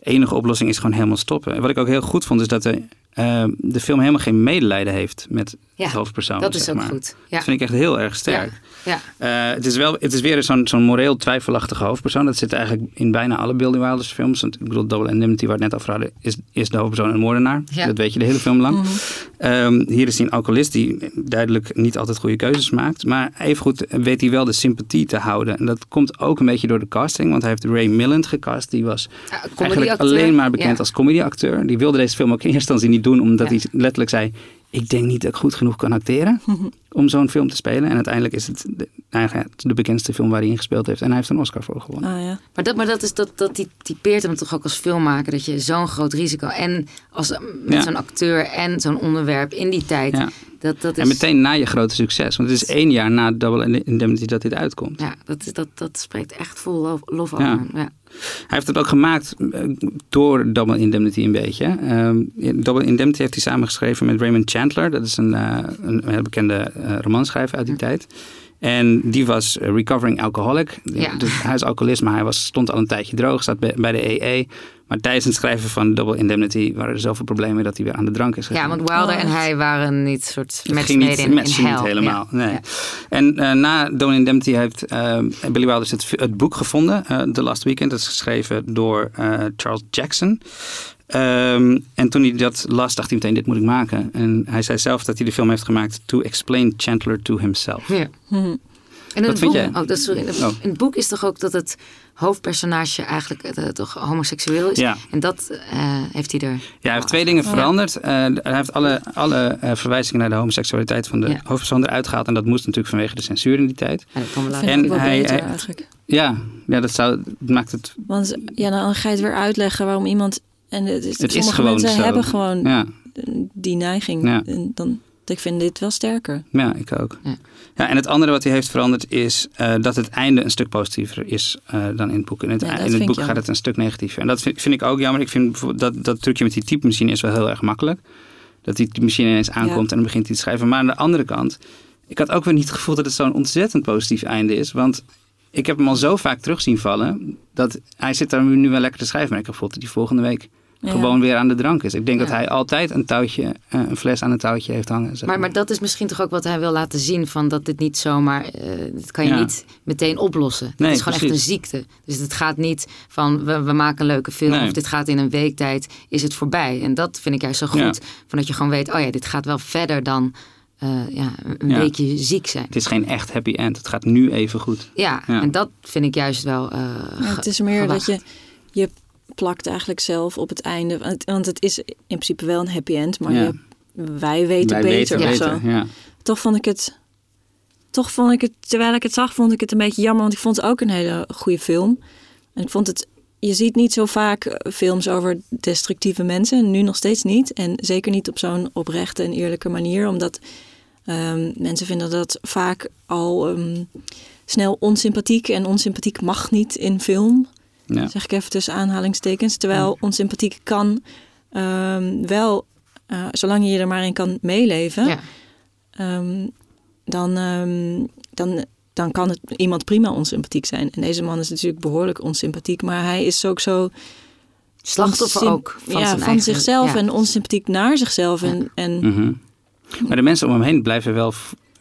enige oplossing is gewoon helemaal stoppen. En wat ik ook heel goed vond, is dat de, eh, de film helemaal geen medelijden heeft met Ja, het hoofdpersoon. dat is ook maar. goed. Ja, Dat vind ik echt heel erg sterk. ja. Eh, het, is wel, het is weer zo'n zo'n moreel twijfelachtige hoofdpersoon. Dat zit eigenlijk in bijna alle Billy Wilders films. Want ik bedoel, Double Indemnity, waar we het net over hadden, is, is de hoofdpersoon een moordenaar. Ja. Dat weet je de hele film lang. Ehm, hier is hij een alcoholist die duidelijk niet altijd goede keuzes maakt. Maar evengoed weet hij wel de sympathie te houden. En dat komt ook een beetje door de casting. Want hij heeft Ray Milland gecast. Die was eigenlijk alleen maar bekend als comedyacteur. Die wilde deze film ook in eerste instantie niet doen. Omdat Ja. hij letterlijk zei... ik denk niet dat ik goed genoeg kan acteren [laughs] om zo'n film te spelen. En uiteindelijk is het de, eigenlijk de bekendste film waar hij in gespeeld heeft. En hij heeft een Oscar voor gewonnen. Ah, ja. Maar dat, maar dat, is, dat, dat typeert hem toch ook als filmmaker. Dat je zo'n groot risico en als, met Ja. zo'n acteur en zo'n onderwerp in die tijd. Dat, dat is, En meteen na je grote succes. Want het is één jaar na Double Indemnity dat dit uitkomt. Ja, dat, is- dat, dat spreekt echt vol lof, lof. Ja. Hij heeft het ook gemaakt eh, door Double Indemnity een beetje. Ehm, Double Indemnity heeft hij samengeschreven met Raymond Chandler. Dat is een, eh, een heel bekende eh, romanschrijver uit die tijd. En die was eh, recovering alcoholic. Ja. Dus hij is alcoholist, maar hij was, stond al een tijdje droog. Zat bij, bij de EE. Maar tijdens het schrijven van Double Indemnity waren er zoveel problemen dat hij weer aan de drank is gegaan. ja, want Wilder Oh, en hij waren niet soort match ging made niet, in, in matchen hell. niet helemaal. Ja. Nee. Ja. En eh, na Double Indemnity heeft eh, Billy Wilder het, het boek gevonden, eh, The Last Weekend. Dat is geschreven door eh, Charles Jackson. Ehm, en toen hij dat las, dacht hij meteen, dit moet ik maken. En hij zei zelf dat hij de film heeft gemaakt to explain Chandler to himself. Ja. Mhm. En in Wat het vind boek, jij? Oh, dat is, sorry, in, het, Oh. in het boek is toch ook dat het hoofdpersonage eigenlijk eh, toch homoseksueel is. Ja. En dat eh, heeft hij er. Ja, hij heeft twee dingen Ja. veranderd. Eh, hij heeft alle, alle eh, verwijzingen naar de homoseksualiteit van de Ja. hoofdpersoon eruit gehaald. En dat moest natuurlijk vanwege de censuur in die tijd. Ja, dat later. En hij- beter hij- eigenlijk. Ja, ja dat, zou, dat maakt het... Want ja, dan ga je het weer uitleggen waarom iemand... En het is, Het is sommige gewoon mensen zo. hebben gewoon Ja, die neiging. Ja. En dan, ik vind dit wel sterker. Ja, ik ook. Ja. Ja. en het andere wat hij heeft veranderd is eh, dat het einde een stuk positiever is eh, dan in het boek. In het, Ja, in het boek gaat het een stuk negatiever. En dat vind, vind ik ook jammer. Ik vind bijvoorbeeld dat, dat trucje met die typemachine is wel heel erg makkelijk. Dat die machine ineens aankomt en dan begint hij te schrijven. Maar aan de andere kant, ik had ook weer niet het gevoel dat het zo'n ontzettend positief einde is. Want ik heb hem al zo vaak terug zien vallen. Dat hij zit daar nu wel lekker te schrijven. Maar ik heb gevoeld dat hij volgende week Ja. gewoon weer aan de drank is. Ik denk Ja. dat hij altijd een touwtje, eh, een fles aan een touwtje heeft hangen. zeg Maar, maar dat is misschien toch ook wat hij wil laten zien: van dat dit niet zomaar. eh dit kan je Ja. niet meteen oplossen. Het Nee, is gewoon echt een ziekte. Dus het gaat niet van we, we maken een leuke film Nee. of dit gaat in een week tijd, is het voorbij. En dat vind ik juist zo goed. Ja. Van dat je gewoon weet: oh ja, dit gaat wel verder dan eh, ja, een Ja. weekje ziek zijn. Het is geen echt happy end. Het gaat nu even goed. Ja, Ja. en dat vind ik juist wel. eh, Ja, ge- het is meer dat je, je plakt eigenlijk zelf op het einde. Want, want het is in principe wel een happy end, maar Ja. wij weten Wij beter weten of zo. Ja. Toch vond ik het. Toch vond ik het, terwijl ik het zag, vond ik het een beetje jammer. Want ik vond het ook een hele goede film. En ik vond het. Je ziet niet zo vaak eh, films over destructieve mensen. Nu nog steeds niet. En zeker niet op zo'n oprechte en eerlijke manier. Omdat ehm, mensen vinden dat vaak al ehm, snel onsympathiek. En onsympathiek mag niet in film. Ja. Zeg ik even tussen aanhalingstekens. Terwijl onsympathiek kan ehm, wel, eh, zolang je er maar in kan meeleven, Ja. ehm, dan, ehm, dan, dan kan het iemand prima onsympathiek zijn. En deze man is natuurlijk behoorlijk onsympathiek, maar hij is ook zo. Slachtoffer ook van ja, zijn van eigen- zichzelf en onsympathiek naar zichzelf. En, en Mhm. Maar de mensen om hem heen blijven wel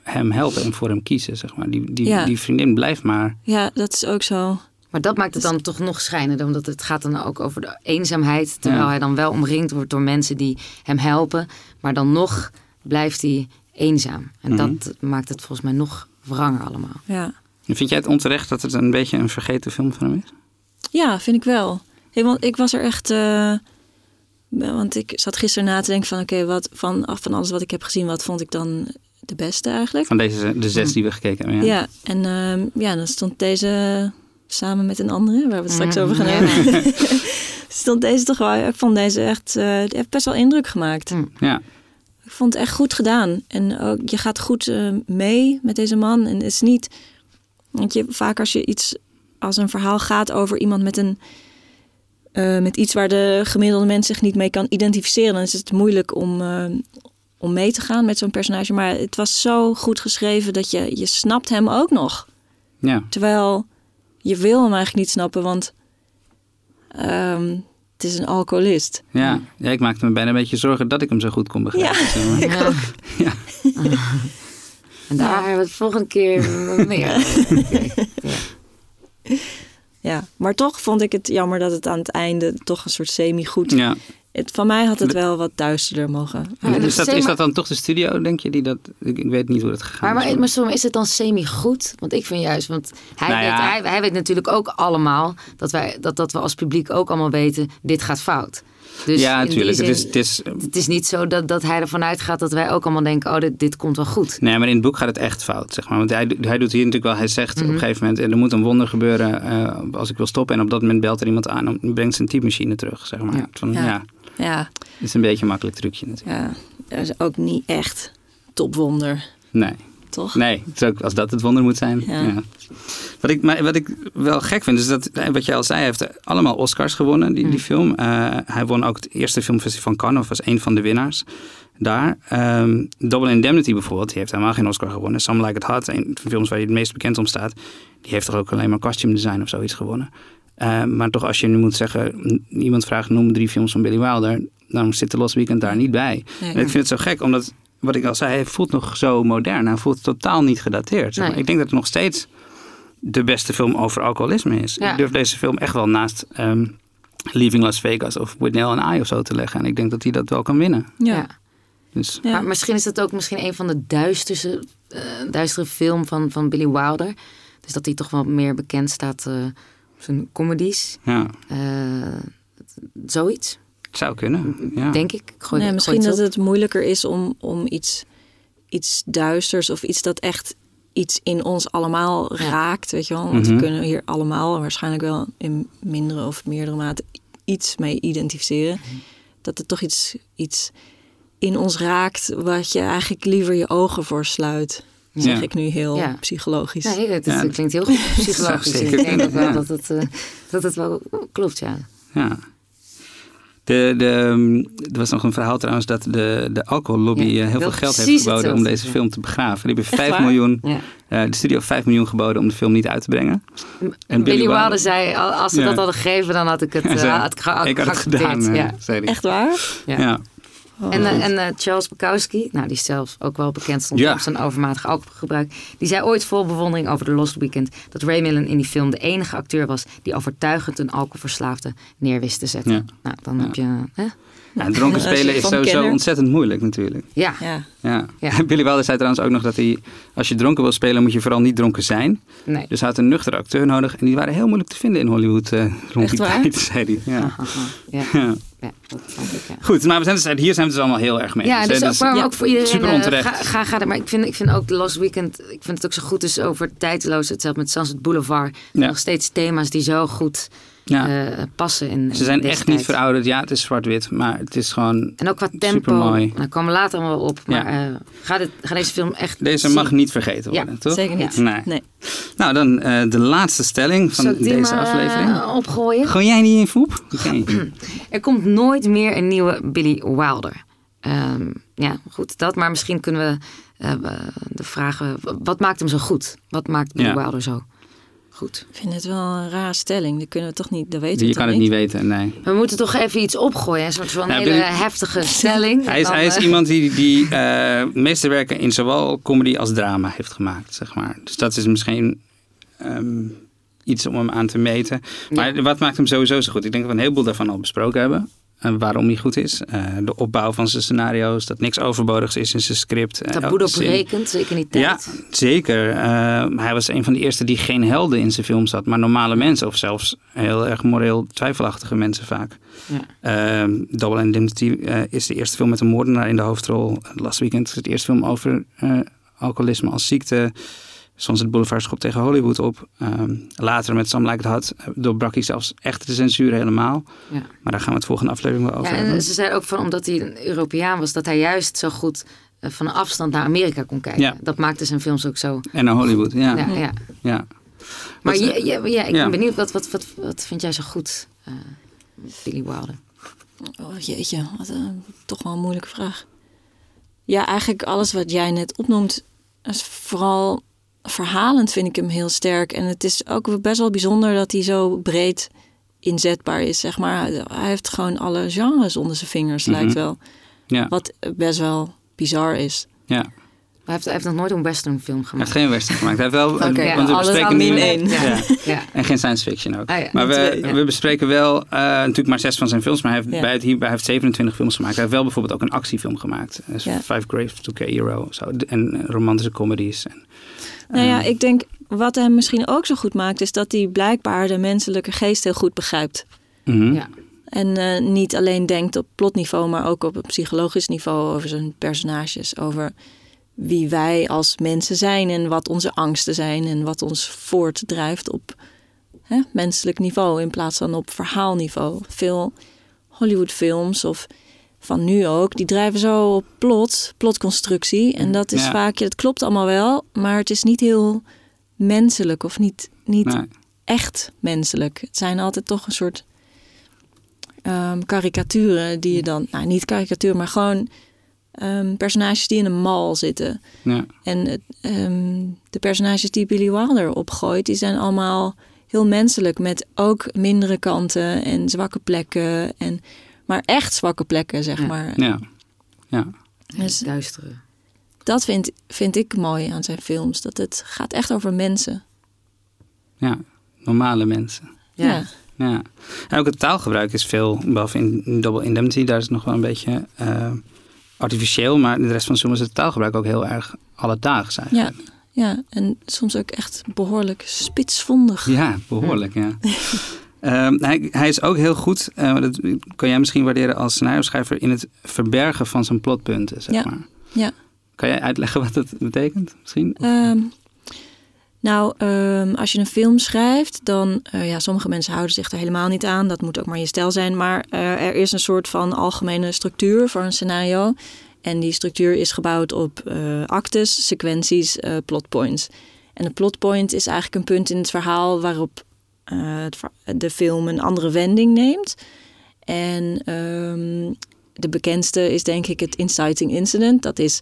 hem helpen en voor hem kiezen, zeg maar. Die, die, Ja. die vriendin blijft maar. ja, dat is ook zo. Maar dat maakt het dan toch nog schijnender, omdat het gaat dan ook over de eenzaamheid. Terwijl Ja. hij dan wel omringd wordt door mensen die hem helpen. Maar dan nog blijft hij eenzaam. En Mhm. dat maakt het volgens mij nog wranger allemaal. Ja, En Vind jij het onterecht dat het een beetje een vergeten film van hem is? ja vind ik wel. Hey, want ik was er echt. eh, want ik zat gisteren na te denken van oké, wat van, af van alles wat ik heb gezien, wat vond ik dan de beste eigenlijk? Van deze, de zes die we gekeken hebben. Ja. Ja, en ehm, ja, dan stond deze samen met een andere, waar we het straks over gaan ja. [laughs] hebben. stond deze toch wel, ik vond deze echt, die heeft best wel indruk gemaakt. Hm. Ja. Ik vond het echt goed gedaan. En ook, je gaat goed eh, mee met deze man. En het is niet, want je, vaak als je iets, als een verhaal gaat over iemand met een, eh, met iets waar de gemiddelde mens zich niet mee kan identificeren, dan is het moeilijk om, om mee te gaan met zo'n personage. Maar het was zo goed geschreven dat je, je snapt hem ook nog. ja. Terwijl je wil hem eigenlijk niet snappen, want ehm, het is een alcoholist. Ja. ja, ik maakte me bijna een beetje zorgen dat ik hem zo goed kon begrijpen. Ja. zeg maar. [laughs] Ja. Ja. [laughs] En daar hebben we het volgende keer meer. [laughs] Ja, maar toch vond ik het jammer dat het aan het einde toch een soort semi-goed... ja. Het, van mij had het wel wat duisterder mogen. Ja, is, dus dat, is dat dan toch de studio, denk je? Die dat, ik, ik weet niet hoe dat gegaan Maar, is. maar, maar soms is het dan semi-goed? Want ik vind juist, want hij, Nou ja. weet, hij, hij weet natuurlijk ook allemaal dat, wij, dat, dat we als publiek ook allemaal weten, dit gaat fout. Dus ja, natuurlijk. Het, is, het is, Het is niet zo dat, dat hij ervan uitgaat dat wij ook allemaal denken: oh, dit, dit komt wel goed. nee, maar in het boek gaat het echt fout, zeg maar. Want hij, hij doet hier natuurlijk wel, hij zegt Mhm. op een gegeven moment, er moet een wonder gebeuren eh, als ik wil stoppen. En op dat moment belt er iemand aan en brengt zijn typemachine terug, zeg maar. Ja. Van, Ja. ja. Ja, het is een beetje een makkelijk trucje natuurlijk. ja, dat is ook niet echt topwonder, Nee. toch? Nee, ook, als dat het wonder moet zijn. Ja. Ja. Wat, ik, maar wat ik wel gek vind, is dat, wat jij al zei, hij heeft allemaal Oscars gewonnen, die, die film. Eh, hij won ook het eerste filmfestival van Cannes, of was een van de winnaars daar. Ehm, Double Indemnity bijvoorbeeld, die heeft helemaal geen Oscar gewonnen. Some Like It Hot, een van de films waar hij het meest bekend om staat, die heeft toch ook alleen maar costume design of zoiets gewonnen. Eh, maar toch, als je nu moet zeggen, iemand vraagt noem drie films van Billy Wilder, dan zit The Lost Weekend daar niet bij. Nee. En ik vind het zo gek, omdat, wat ik al zei, hij voelt nog zo modern. Hij voelt totaal niet gedateerd. zeg maar. Nee. Ik denk dat het nog steeds de beste film over alcoholisme is. Ja. Ik durf deze film echt wel naast ehm, Leaving Las Vegas of With Nail and I of zo te leggen. En ik denk dat hij dat wel kan winnen. Ja. Dus Ja. Maar misschien is dat ook misschien een van de duisterste, eh, duistere film van, van Billy Wilder. Dus dat hij toch wel meer bekend staat eh, zijn comedies. ja, Eh, zoiets, het zou kunnen. Ja. denk ik. Ik Gooi, Nee, misschien gooi dat het moeilijker is om, om iets, iets duisters of iets dat echt iets in ons allemaal raakt. Weet je wel? Want Mhm. we kunnen hier allemaal waarschijnlijk wel in mindere of meerdere mate iets mee identificeren. Mhm. Dat het toch iets, iets in ons raakt wat je eigenlijk liever je ogen voor sluit. Zeg Ja. ik nu heel Ja. psychologisch. Nee, het, Ja. het klinkt heel goed [laughs] psychologisch. Ik denk ook wel kunnen, dat het, eh, dat het wel klopt, ja. Ja. De, de, ehm, er was nog een verhaal trouwens dat de, de alcohollobby Ja, eh, heel veel geld heeft geboden om deze film te begraven. Die hebben Echt 5 waar? miljoen, ja. eh, de studio heeft 5 miljoen geboden om de film niet uit te brengen. En Billy, Wilder- Wilder zei, al- als ze Ja. dat hadden gegeven, dan had ik het, [laughs] eh, zei, had ik, ge- ik had het geaccepteerd. gedaan, ja. zei hij. Echt waar? Ja. Oh. En, eh, en eh, Charles Bukowski, nou, die zelf ook wel bekend stond Ja. op zijn overmatig alcoholgebruik, die zei ooit vol bewondering over The Lost Weekend dat Ray Millen in die film de enige acteur was die overtuigend een alcoholverslaafde neer wist te zetten. Ja. Nou, dan Ja. heb je. Hè? Ja, en dronken spelen is sowieso kenner- ontzettend moeilijk natuurlijk. Ja. Ja. Ja. Ja. [laughs] Billy Wilder zei trouwens ook nog dat hij, als je dronken wil spelen, moet je vooral niet dronken zijn. nee. Dus hij had een nuchtere acteur nodig en die waren heel moeilijk te vinden in Hollywood eh, rond Echt die waar? tijd, [laughs] zei hij. Ja. Aha, ja. [laughs] Ja. ja, dat snap ik, ja. Goed, maar we zijn dus, hier zijn we het dus allemaal heel erg mee. Ja, dus hè. ook, maar ja, ook voor iedereen. super eh, onterecht. Ga, ga, ga er. Maar ik vind, ik vind ook The Lost Weekend. Ik vind het ook zo goed is over tijdloos. Hetzelfde met Sunset Boulevard. Ja. Nog steeds thema's die zo goed ja. eh, passen in. Ze zijn in deze echt niet verouderd. Ja, het is zwart-wit, maar het is gewoon... En ook qua tempo. Supermooi. Daar komen we later allemaal wel op. Maar Ja. eh, ga, dit, ga deze film echt. Deze zien. mag niet vergeten worden, Ja, toch? Zeker niet. Nee. Nee. Nou, dan eh, de laatste stelling van Zal ik die deze maar, aflevering. opgooien? Gooi jij die in, Foep? Oké. [clears throat] Er komt nooit meer een nieuwe Billy Wilder. Ehm, ja, goed, dat. Maar misschien kunnen we eh, de vragen... Wat maakt hem zo goed? Wat maakt Billy Ja. Wilder zo goed? Ik vind het wel een rare stelling. Dat kunnen we toch niet, dat weten we Je kan het niet weten, nee. We moeten toch even iets opgooien. Een soort van Nou, hele heftige stelling. [laughs] Hij is, hij is eh, iemand die, die eh meesterwerken in zowel comedy als drama heeft gemaakt, zeg maar. Dus dat is misschien ehm, iets om hem aan te meten. Maar wat maakt hem sowieso zo goed? Ik denk dat we een heleboel daarvan al besproken hebben. En waarom hij goed is. Eh, de opbouw van zijn scenario's. Dat niks overbodigs is in zijn script. Eh, taboe elke zin. doorberekend, zeker niet Ja, tijd. zeker. Eh, hij was een van de eerste die geen helden in zijn films had, maar normale mensen. Of zelfs heel erg moreel twijfelachtige mensen vaak. Ja. Ehm, Double Indemnity eh, is de eerste film met een moordenaar in de hoofdrol. Last Weekend is het eerste film over eh, alcoholisme als ziekte. Sunset Boulevard schopt tegen Hollywood op. Ehm, later met Some Like It Hot eh, doorbrak hij zelfs echt de censuur helemaal. Ja. Maar daar gaan we het volgende aflevering wel over Ja, hebben. en ze zei ook van omdat hij een Europeaan was, dat hij juist zo goed eh, van een afstand naar Amerika kon kijken. Ja. Dat maakte zijn films ook zo. En naar Hollywood, ja. Ja, ja. Maar Wat- je, je- ja, ik ja. ben benieuwd, wat, wat, wat, wat vind jij zo goed, eh, Billy Wilder? Oh jeetje, wat een toch wel een moeilijke vraag. Ja, eigenlijk alles wat jij net opnoemt, is vooral verhalend vind ik hem heel sterk. En het is ook best wel bijzonder dat hij zo breed inzetbaar is, zeg maar. Hij heeft gewoon alle genres onder zijn vingers, Mhm. lijkt wel. Ja. Wat best wel bizar is. ja. Hij heeft, hij heeft nog nooit een westernfilm Hij gemaakt. heeft geen western gemaakt. Hij heeft wel, Oké, want we alles bespreken één. Ja. Ja. Ja. En geen science fiction ook. Ah, ja. Maar we, Twee, ja. we bespreken wel eh, natuurlijk maar zes van zijn films. Maar hij heeft, Ja. bij het, hier, hij heeft 27 films gemaakt. Hij heeft wel bijvoorbeeld ook een actiefilm gemaakt. Dus Ja. Five Graves to Hero. Zo. En eh, romantische comedies. En, Nou ja, ik denk wat hem misschien ook zo goed maakt, is dat hij blijkbaar de menselijke geest heel goed begrijpt. Mhm. Ja. En eh, niet alleen denkt op plotniveau, maar ook op een psychologisch niveau over zijn personages. Over wie wij als mensen zijn en wat onze angsten zijn en wat ons voortdrijft op hè, menselijk niveau in plaats van op verhaalniveau. Veel Hollywoodfilms of van nu ook, die drijven zo op plot, plotconstructie. En dat is Ja. vaak, het klopt allemaal wel, maar het is niet heel menselijk of niet, niet Nee. echt menselijk. Het zijn altijd toch een soort ehm, karikaturen die je dan, nou niet karikatuur, maar gewoon ehm, personages die in een mal zitten. Ja. En ehm, de personages die Billy Wilder opgooit, die zijn allemaal heel menselijk. Met ook mindere kanten en zwakke plekken. En, maar echt zwakke plekken, zeg Ja. maar. Ja. Ja. Dus Duistere. dat vind, vind ik mooi aan zijn films. Dat het gaat echt over mensen. ja. Normale mensen. Ja. Ja. En ook het taalgebruik is veel, behalve in Double Indemnity, daar is het nog wel een beetje eh, artificieel. Maar in de rest van film is het taalgebruik ook heel erg alledaags Ja, eigenlijk. ja, en soms ook echt behoorlijk spitsvondig. Ja, behoorlijk, ja. [laughs] Ehm, hij, hij is ook heel goed, eh, dat kan jij misschien waarderen als scenario-schrijver, in het verbergen van zijn plotpunten, zeg Ja. maar. Ja. Kan jij uitleggen wat dat betekent, misschien? Ehm, nou, ehm, als je een film schrijft, dan... eh, ja, sommige mensen houden zich er helemaal niet aan. Dat moet ook maar je stijl zijn. Maar eh, er is een soort van algemene structuur voor een scenario. En die structuur is gebouwd op eh, actes, sequenties, plotpoints. En een plotpoint is eigenlijk een punt in het verhaal... waarop de film een andere wending neemt. En ehm, de bekendste is denk ik het inciting incident. Dat is,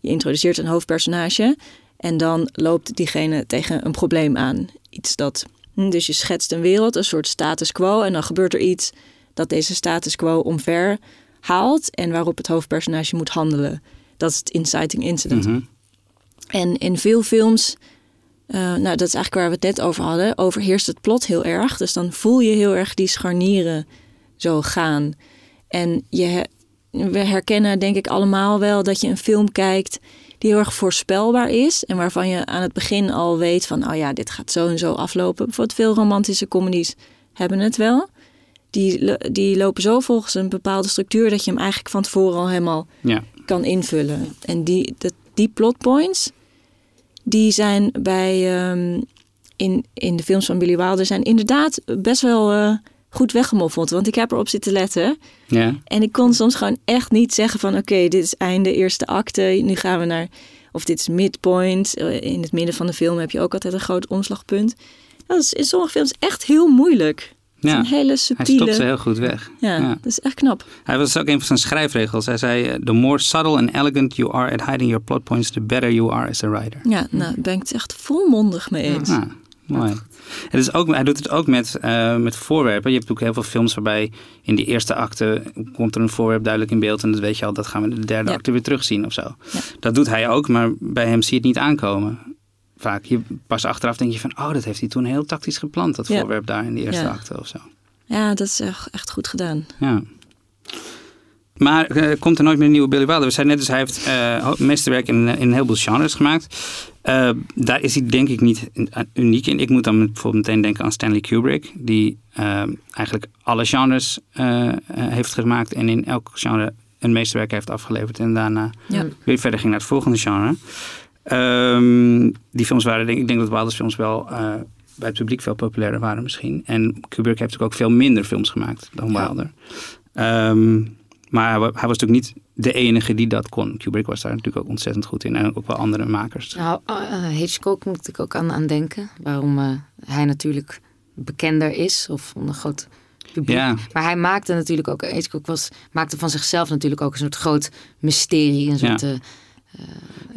je introduceert een hoofdpersonage... En dan loopt diegene tegen een probleem aan. Iets dat. hm, Dus je schetst een wereld, een soort status quo. En dan gebeurt er iets dat deze status quo omver haalt. En waarop het hoofdpersonage moet handelen. Dat is het inciting incident. Mhm. En in veel films, eh, nou dat is eigenlijk waar we het net over hadden, overheerst het plot heel erg. Dus dan voel je heel erg die scharnieren zo gaan. En je, we herkennen denk ik allemaal wel dat je een film kijkt die heel erg voorspelbaar is. En waarvan je aan het begin al weet van, oh ja, dit gaat zo en zo aflopen. Bijvoorbeeld veel romantische comedies hebben het wel. Die, die lopen zo volgens een bepaalde structuur dat je hem eigenlijk van tevoren al helemaal Ja. kan invullen. En die, dat, die plot points, die zijn bij ehm, in, in de films van Billy Wilder zijn inderdaad best wel eh, goed weggemoffeld. Want ik heb erop zitten letten. Ja. En ik kon soms gewoon echt niet zeggen van oké, dit is einde eerste acte. Nu gaan we naar, of dit is midpoint. Eh, In het midden van de film heb je ook altijd een groot omslagpunt. Dat is in sommige films echt heel moeilijk. Ja. een hele Hij subtiele... stopt ze heel goed weg. ja, Ja. dat is echt knap. Hij was ook een van zijn schrijfregels. Hij zei: eh, The more subtle and elegant you are at hiding your plot points, the better you are as a writer. Ja, nou, daar ben ik het echt volmondig mee eens. Ah, mooi. Het is ook, hij doet het ook met, eh, met voorwerpen. Je hebt natuurlijk heel veel films waarbij in die eerste acte komt er een voorwerp duidelijk in beeld. En dat weet je al, dat gaan we in de derde Ja. acte weer terugzien of zo. Ja. Dat doet hij ook, maar bij hem zie je het niet aankomen. Vaak, je, pas achteraf denk je van, oh, dat heeft hij toen heel tactisch gepland, dat Ja. voorwerp daar in de eerste acte of zo. Ja, dat is echt, echt goed gedaan. Ja. Maar eh, komt er nooit meer een nieuwe Billy Wilder? We zeiden net, dus hij heeft eh, meesterwerk in, in een heleboel genres gemaakt. Eh, daar is hij denk ik niet eh, uniek in. Ik moet dan bijvoorbeeld meteen denken aan Stanley Kubrick. Die eh, eigenlijk alle genres eh, eh, heeft gemaakt. En in elk genre een meesterwerk heeft afgeleverd. En daarna Ja. weer verder ging naar het volgende genre. Ehm, die films waren, denk, ik denk dat Wilders films wel eh, bij het publiek veel populairder waren misschien. En Kubrick heeft natuurlijk ook veel minder films gemaakt dan Ja. Wilder. Maar hij, wa- hij was natuurlijk niet de enige die dat kon. Kubrick was daar natuurlijk ook ontzettend goed in. En ook wel andere makers. Nou, eh, Hitchcock moet ik ook aan, aan denken. Waarom eh, hij natuurlijk bekender is of een groot publiek. Ja, Maar hij maakte natuurlijk ook, Hitchcock was, maakte van zichzelf natuurlijk ook een soort groot mysterie. Een soort, Ja. eh,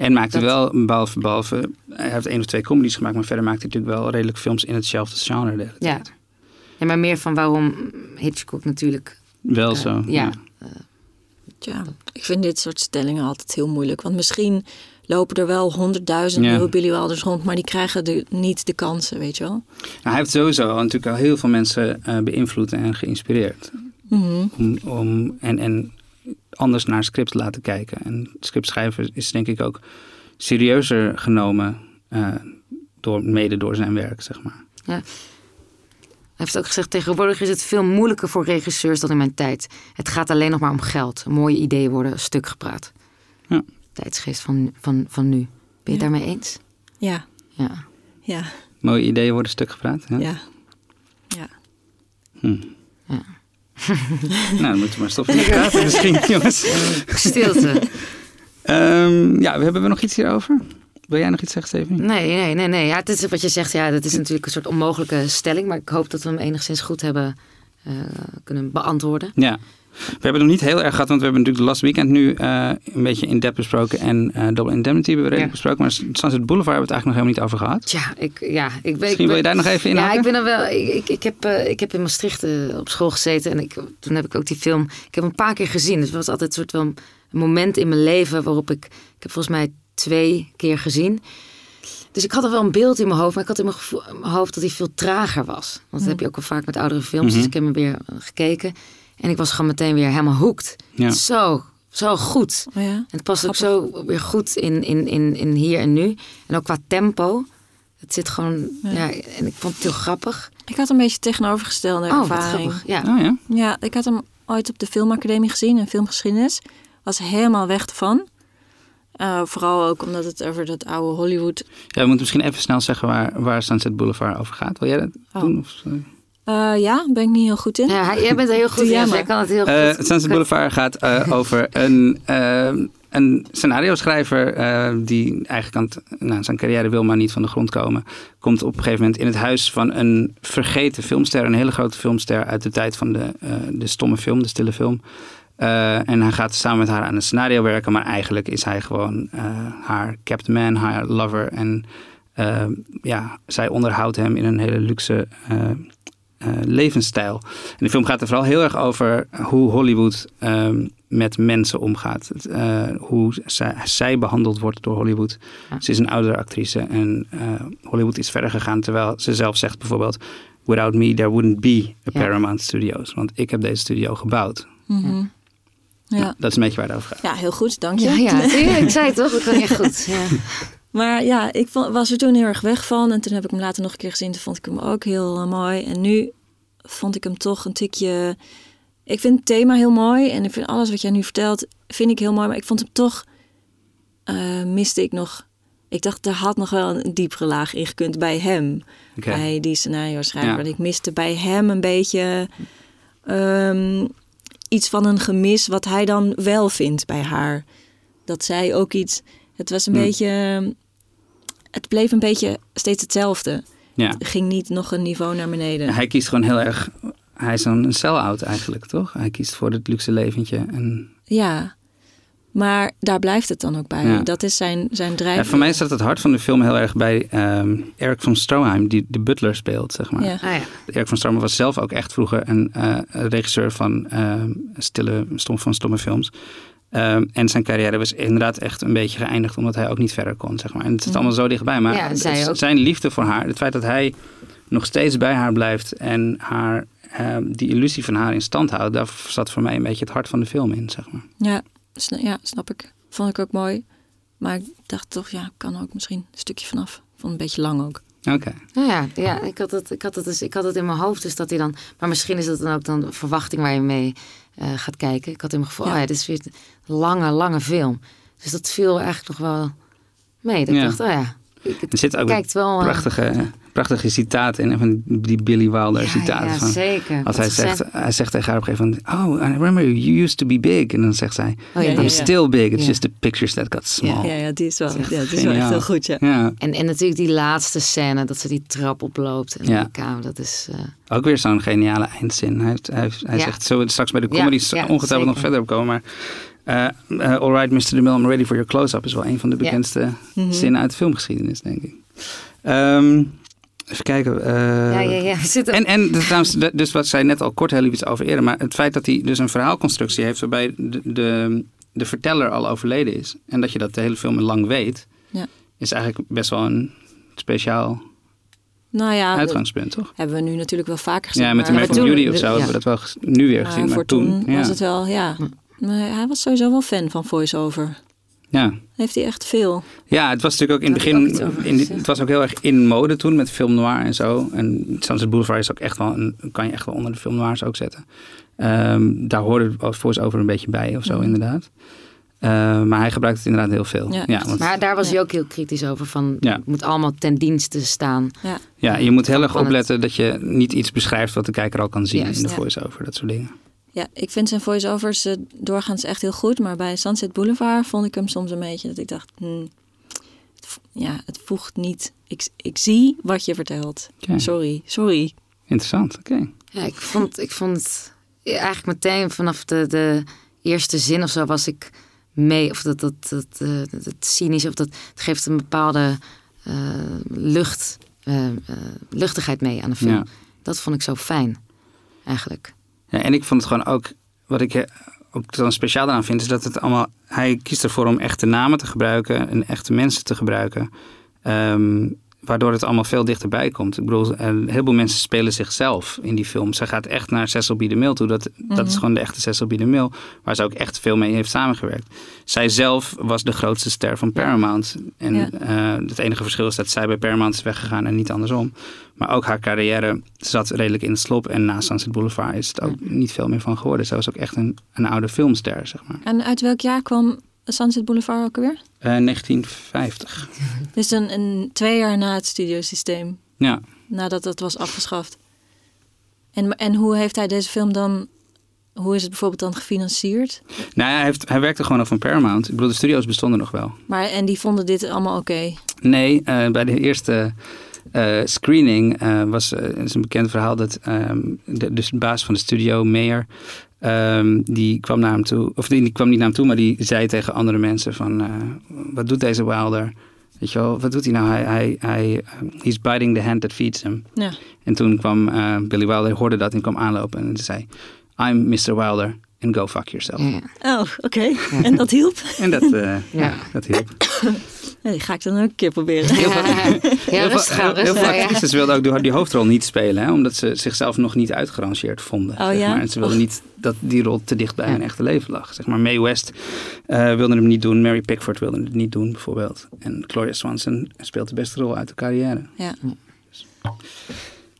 en maakte Dat- wel, behalve, behalve, hij heeft één of twee comedies gemaakt. Maar verder maakte hij natuurlijk wel redelijk films in hetzelfde genre de hele Ja. tijd. ja, maar meer van waarom Hitchcock natuurlijk. Wel eh, zo. ja. Tja, ik vind dit soort stellingen altijd heel moeilijk. Want misschien lopen er wel honderdduizend Ja. nieuwe Billy Wilders rond, maar die krijgen de, niet de kansen, weet je wel. Nou, hij heeft sowieso natuurlijk al heel veel mensen eh, beïnvloed en geïnspireerd. Mhm. om, om en, en anders naar script te laten kijken. En scriptschrijver is denk ik ook serieuzer genomen, eh, door, mede door zijn werk, zeg maar. Heeft ook gezegd: tegenwoordig is het veel moeilijker voor regisseurs dan in mijn tijd. Het gaat alleen nog maar om geld. Mooie ideeën worden stuk gepraat. Ja. Tijdsgeest van, van, van nu. Ben je Ja. daarmee eens? Ja, Ja. ja, Mooie ideeën worden stuk gepraat. Ja? ja. ja. [laughs] Nou, dan moeten we maar stoppen met [laughs] praten misschien, jongens. Stilte. [laughs] Ehm, ja, hebben we nog iets hierover? Wil jij nog iets zeggen, Stephanie? Nee, nee, nee, nee. Ja, het is wat je zegt. Ja, dat is natuurlijk een soort onmogelijke stelling. Maar ik hoop dat we hem enigszins goed hebben eh, kunnen beantwoorden. Ja. We hebben het nog niet heel erg gehad, want we hebben natuurlijk de Last Weekend nu eh, een beetje in depth besproken. En eh Double Indemnity hebben we redelijk Ja. besproken. Maar Sunset Boulevard hebben we het eigenlijk nog helemaal niet over gehad. Tja, ik, ja, ik weet. Misschien wil je daar nog even in Ja, ik ben er wel. Ik, ik, heb, ik heb in Maastricht op school gezeten en ik, toen heb ik ook die film. Ik heb hem een paar keer gezien. Dus het was altijd een soort van moment in mijn leven waarop ik. Ik heb volgens mij twee keer gezien. Dus ik had er wel een beeld in mijn hoofd, maar ik had in mijn, gevoel- in mijn hoofd dat hij veel trager was. Want dat heb je ook wel vaak met oudere films. Mhm. Dus ik heb hem weer eh, gekeken en ik was gewoon meteen weer helemaal. Ja. Zo, zo goed. Oh ja? En het past ook zo weer goed in, in, in, in hier en nu. En ook qua tempo. Het zit gewoon, ja. en ik vond het heel grappig. Ik had een beetje tegenovergestelde Oh, ervaring. grappig. Ja. Oh ja? Ja, ik had hem ooit op de filmacademie gezien, in filmgeschiedenis. Was helemaal weg ervan. Eh, vooral ook omdat het over dat oude Hollywood... Ja, we moeten misschien even snel zeggen waar, waar Sunset Boulevard over gaat. Wil jij dat Oh. doen? Of? Eh, ja, ben ik niet heel goed in. Ja, jij bent er heel goed in. jij dus maar. Jij kan het heel Eh, goed. Sunset Boulevard gaat eh, [laughs] over een, een scenario schrijver eh, die eigenlijk aan het, nou, zijn carrière wil maar niet van de grond komen. Komt op een gegeven moment in het huis van een vergeten filmster, een hele grote filmster uit de tijd van de, eh, de stomme film, de stille film. Eh, en hij gaat samen met haar aan een scenario werken, maar eigenlijk is hij gewoon eh, haar kept man, haar lover. En eh, ja, zij onderhoudt hem in een hele luxe eh, eh, levensstijl. En de film gaat er vooral heel erg over hoe Hollywood ehm, met mensen omgaat. Eh, hoe zij, zij behandeld wordt door Hollywood. Ja. Ze is een oudere actrice en eh, Hollywood is verder gegaan. Terwijl ze zelf zegt bijvoorbeeld... Without me, there wouldn't be a Ja. Paramount Studios. Want ik heb deze studio gebouwd. Mhm. Ja. Nou, dat is een beetje waar het over gaat. ja, heel goed, dank je. Ja, ja, [laughs] ik zei het toch? Dat kan echt goed. Ja. [laughs] Maar ja, ik vond- was er toen heel erg weg van. En toen heb ik hem later nog een keer gezien. Toen vond ik hem ook heel eh, mooi. En nu vond ik hem toch een tikje... Ik vind het thema heel mooi. En ik vind alles wat jij nu vertelt, vind ik heel mooi. Maar ik vond hem toch... eh, miste ik nog... Ik dacht, er had nog wel een diepere laag in gekund bij hem. Bij die scenario schrijver. Ja. Ik miste bij hem een beetje... ehm, iets van een gemis wat hij dan wel vindt bij haar. Dat zij ook iets... Het was een Hmm. beetje... Het bleef een beetje steeds hetzelfde. Ja. Het ging niet nog een niveau naar beneden. Hij kiest gewoon heel erg... Hij is een sell-out eigenlijk, toch? Hij kiest voor het luxe leventje. En Ja, maar daar blijft het dan ook bij. Ja. Dat is zijn, zijn drijf. Ja, voor mij staat het hart van de film heel erg bij ehm, Eric van Stroheim, die de butler speelt, zeg maar. Ja. Ah, ja. Erik van Stroheim was zelf ook echt vroeger een eh, regisseur van ehm, stille, stom, van stomme films. Ehm, en zijn carrière was inderdaad echt een beetje geëindigd omdat hij ook niet verder kon, zeg maar. En het zit allemaal zo dichtbij. Maar Ja, zij het- ook. zijn liefde voor haar, het feit dat hij nog steeds bij haar blijft en haar, ehm, die illusie van haar in stand houdt, daar zat voor mij een beetje het hart van de film in, zeg maar. Ja, ja, snap ik. Vond ik ook mooi. Maar ik dacht toch, ja, kan ook misschien een stukje vanaf. Vond het een beetje lang ook. Oké. Nou ja, ja ik, had het, ik, had het dus, ik had het in mijn hoofd, dus dat hij dan. Maar misschien is dat dan ook dan de verwachting waar je mee eh, gaat kijken. Ik had in mijn gevoel, Ja. oh ja, dit is weer een lange, lange film. Dus dat viel eigenlijk nog wel mee. Dat Ja. ik dacht, oh ja, ik, Er zit ook kijkt wel. eh, prachtige, prachtige citaten in, van die Billy Wilder ja, citaten. ja, van, zeker. Als hij ze zegt, hij zegt tegen haar op een gegeven moment: Oh, I remember you used to be big. En dan zegt zij: Oh, ja, I'm still big. It's just the pictures that got small. Ja, ja, die is wel, echt ja, die is wel echt heel goed, ja. En, en natuurlijk die laatste scène, dat ze die trap oploopt. En Ja. de kamer, dat is... eh, ook weer zo'n geniale eindzin. Hij, hij, zegt: er straks bij de comedy ongetwijfeld nog verder op komen. Maar eh eh, All right, Mr. DeMille, I'm ready for your close-up is wel een van de Ja. bekendste Mhm. zinnen uit de filmgeschiedenis, denk ik. Ehm, even kijken. eh, ja, ja, ja. En, en dus, trouwens, de- dus wat zij net al kort heel iets over eerder. Maar het feit dat hij dus een verhaalconstructie heeft waarbij de, de, de verteller al overleden is. En dat je dat de hele film lang weet. Ja. Is eigenlijk best wel een speciaal Nou ja, uitgangspunt, toch? hebben we nu natuurlijk wel vaker gezien. Ja, met maar American toen- Beauty of zo ja. hebben we dat wel nu weer maar gezien. Maar voor toen, toen ja. was het wel, ja. Maar hij was sowieso wel fan van voice-over. Ja. Heeft hij echt veel. Ja, het was natuurlijk ook in het ook begin. in, het was ook heel erg in mode toen met film noir en zo. En Sunset Boulevard is ook echt wel een, kan je echt wel onder de film noirs ook zetten. Ehm, daar hoorde voice-over een beetje bij of zo, inderdaad. Eh, maar hij gebruikt het inderdaad heel veel. Ja, Ja, echt. want, Maar daar was Ja. hij ook heel kritisch over. Van, Ja. Het moet allemaal ten dienste staan. Ja, ja, je moet heel erg het- opletten dat je niet iets beschrijft wat de kijker al kan zien Juist, in de ja. voice-over, dat soort dingen. Ja ik vind zijn voice-overs eh, doorgaans echt heel goed. Maar bij Sunset Boulevard vond ik hem soms een beetje dat ik dacht... hmm, ja, het voegt niet... Ik, ik zie wat je vertelt. Sorry, sorry. Interessant, oké. Ja, ik vond, ik vond het eigenlijk meteen vanaf de, de eerste zin of zo was ik mee. Of dat, dat, dat, eh, dat, cynisch, of dat het geeft een bepaalde eh, lucht, luchtigheid mee aan de film. Ja. Dat vond ik zo fijn, eigenlijk. Ja, en ik vond het gewoon ook, wat ik eh, ook dan speciaal aan vind, is dat het allemaal, hij kiest ervoor om echte namen te gebruiken en echte mensen te gebruiken. Ehm, waardoor het allemaal veel dichterbij komt. Ik bedoel, eh, een heleboel mensen spelen zichzelf in die film. Zij gaat echt naar Cecil B. DeMille toe. Dat, dat is Mhm. gewoon de echte Cecil B. DeMille, waar ze ook echt veel mee heeft samengewerkt. Zij zelf was de grootste ster van Paramount. En Ja. eh, het enige verschil is dat zij bij Paramount is weggegaan en niet andersom. Maar ook haar carrière zat redelijk in het slop. En na Sunset Boulevard is het ook niet veel meer van geworden. Zij was ook echt een, een oude filmster, zeg maar. En uit welk jaar kwam Sunset Boulevard ook alweer? Eh 1950. [laughs] Dus een, een twee jaar na het studiosysteem. Ja. Nadat het was afgeschaft. En, en hoe heeft hij deze film dan... Hoe is het bijvoorbeeld dan gefinancierd? Nou, ja, hij, heeft, hij werkte gewoon nog van Paramount. Ik bedoel, de studio's bestonden nog wel. Maar, en die vonden dit allemaal oké. Nee, eh, bij de eerste eh, screening eh, was eh, is een bekend verhaal dat ehm, de, dus de baas van de studio, Mayer, ehm, die kwam naar hem toe, of die, die kwam niet naar hem toe, maar die zei tegen andere mensen van, eh, wat doet deze Wilder? Weet je wel, wat doet hij nou? Hij, hij, hij, eh, he's biting the hand that feeds him. Ja. En toen kwam eh, Billy Wilder, hoorde dat en kwam aanlopen en zei, I'm Mr. Wilder and go fuck yourself. Ja. Oh, oké. En dat hielp? En dat, eh, Ja. dat hielp. [coughs] Ja, die ga ik dan ook een keer proberen. Ja, heel rustig veel, aan, heel, heel rustig veel ja. actrices wilden ook die, die hoofdrol niet spelen, hè, omdat ze zichzelf nog niet uitgerangeerd vonden. Oh, zeg ja? maar. En ze wilden Och. niet dat die rol te dicht bij Ja. hun echte leven lag. Zeg maar. Mae West eh, wilde hem niet doen, Mary Pickford wilde het niet doen, bijvoorbeeld. En Gloria Swanson speelt de beste rol uit de carrière. Ja.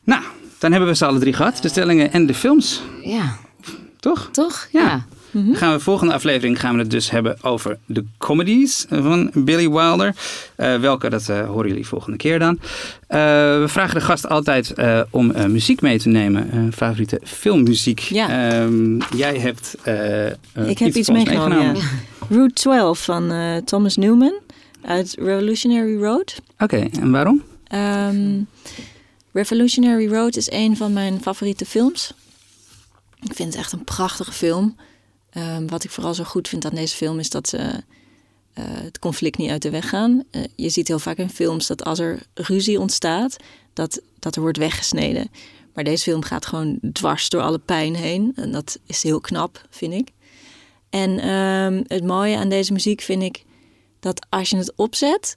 Nou, dan hebben we ze alle drie gehad, de stellingen en de films, Ja, toch? toch? Ja. Mhm. Gaan we volgende aflevering gaan we het dus hebben over de comedies van Billy Wilder. Eh, welke, dat eh, horen jullie volgende keer dan. Eh, we vragen de gast altijd om muziek mee te nemen. Favoriete filmmuziek. Ja. Ehm, jij hebt Ik heb iets meegenomen, ja. Route 12 van Thomas Newman uit Revolutionary Road. Oké, en waarom? Ehm, Revolutionary Road is een van mijn favoriete films. Ik vind het echt een prachtige film. Ehm, wat ik vooral zo goed vind aan deze film is dat ze eh, het conflict niet uit de weg gaan. Eh, je ziet heel vaak in films dat als er ruzie ontstaat, dat, dat er wordt weggesneden. Maar deze film gaat gewoon dwars door alle pijn heen. En dat is heel knap, vind ik. En ehm, het mooie aan deze muziek vind ik dat als je het opzet.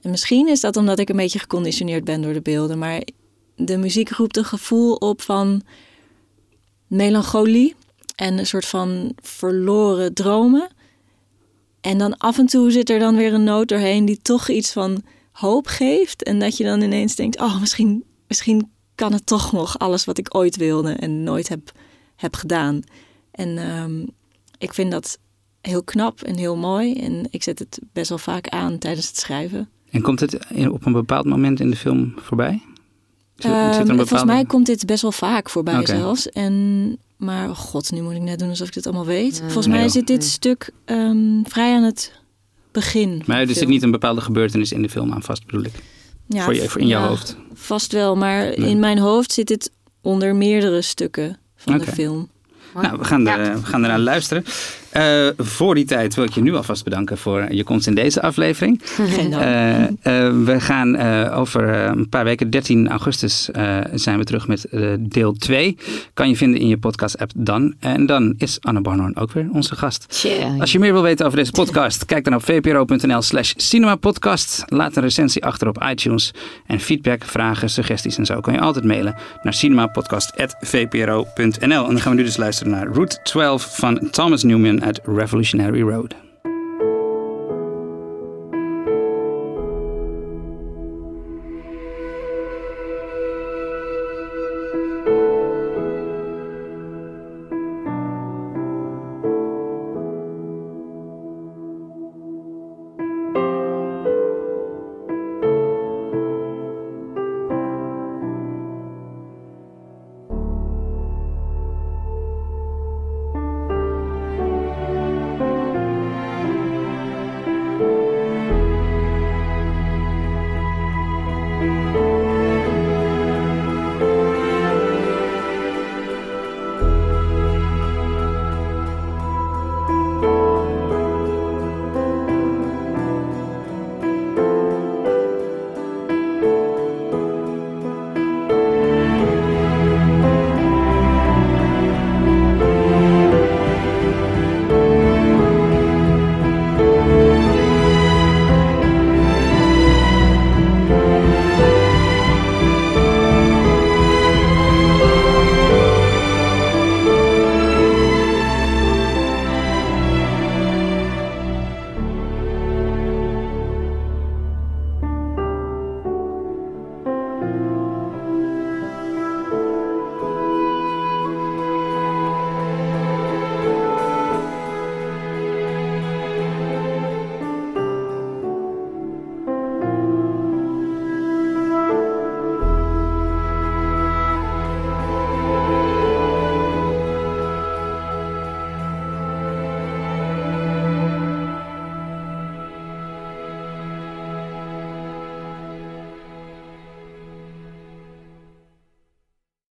En misschien is dat omdat ik een beetje geconditioneerd ben door de beelden. Maar de muziek roept een gevoel op van melancholie. En een soort van verloren dromen. En dan af en toe zit er dan weer een noot doorheen die toch iets van hoop geeft. En dat je dan ineens denkt, oh misschien, misschien kan het toch nog alles wat ik ooit wilde en nooit heb, heb gedaan. En ehm, ik vind dat heel knap en heel mooi. En ik zet het best wel vaak aan tijdens het schrijven. En komt het op een bepaald moment in de film voorbij? Zit- Ehm, bepaalde- Volgens mij komt dit best wel vaak voorbij Oké. zelfs. En, maar oh god, nu moet ik net doen alsof ik dit allemaal weet. Nee. Volgens Nee, mij joh. zit dit Nee. stuk ehm, vrij aan het begin. Maar er zit niet een bepaalde gebeurtenis in de film aan vast, bedoel ik. Ja, voor je, voor in jouw ja, hoofd. Vast wel, maar Nee. in mijn hoofd zit dit onder meerdere stukken van de film. Nou, we gaan, er, we gaan ernaar luisteren. Eh, voor die tijd wil ik je nu alvast bedanken voor je komst in deze aflevering. [laughs] Geen dank. Eh, eh, we gaan over een paar weken, 13 augustus, zijn we terug met deel 2. Kan je vinden in je podcast-app dan. En dan is Anne Barnhoorn ook weer onze gast. Als je meer wil weten over deze podcast, kijk dan op vpro.nl slash cinemapodcast. Laat een recensie achter op iTunes. En feedback, vragen, suggesties en zo kan je altijd mailen naar cinemapodcast.vpro.nl. En dan gaan we nu dus luisteren naar Route 12 van Thomas Newman uit Revolutionary Road.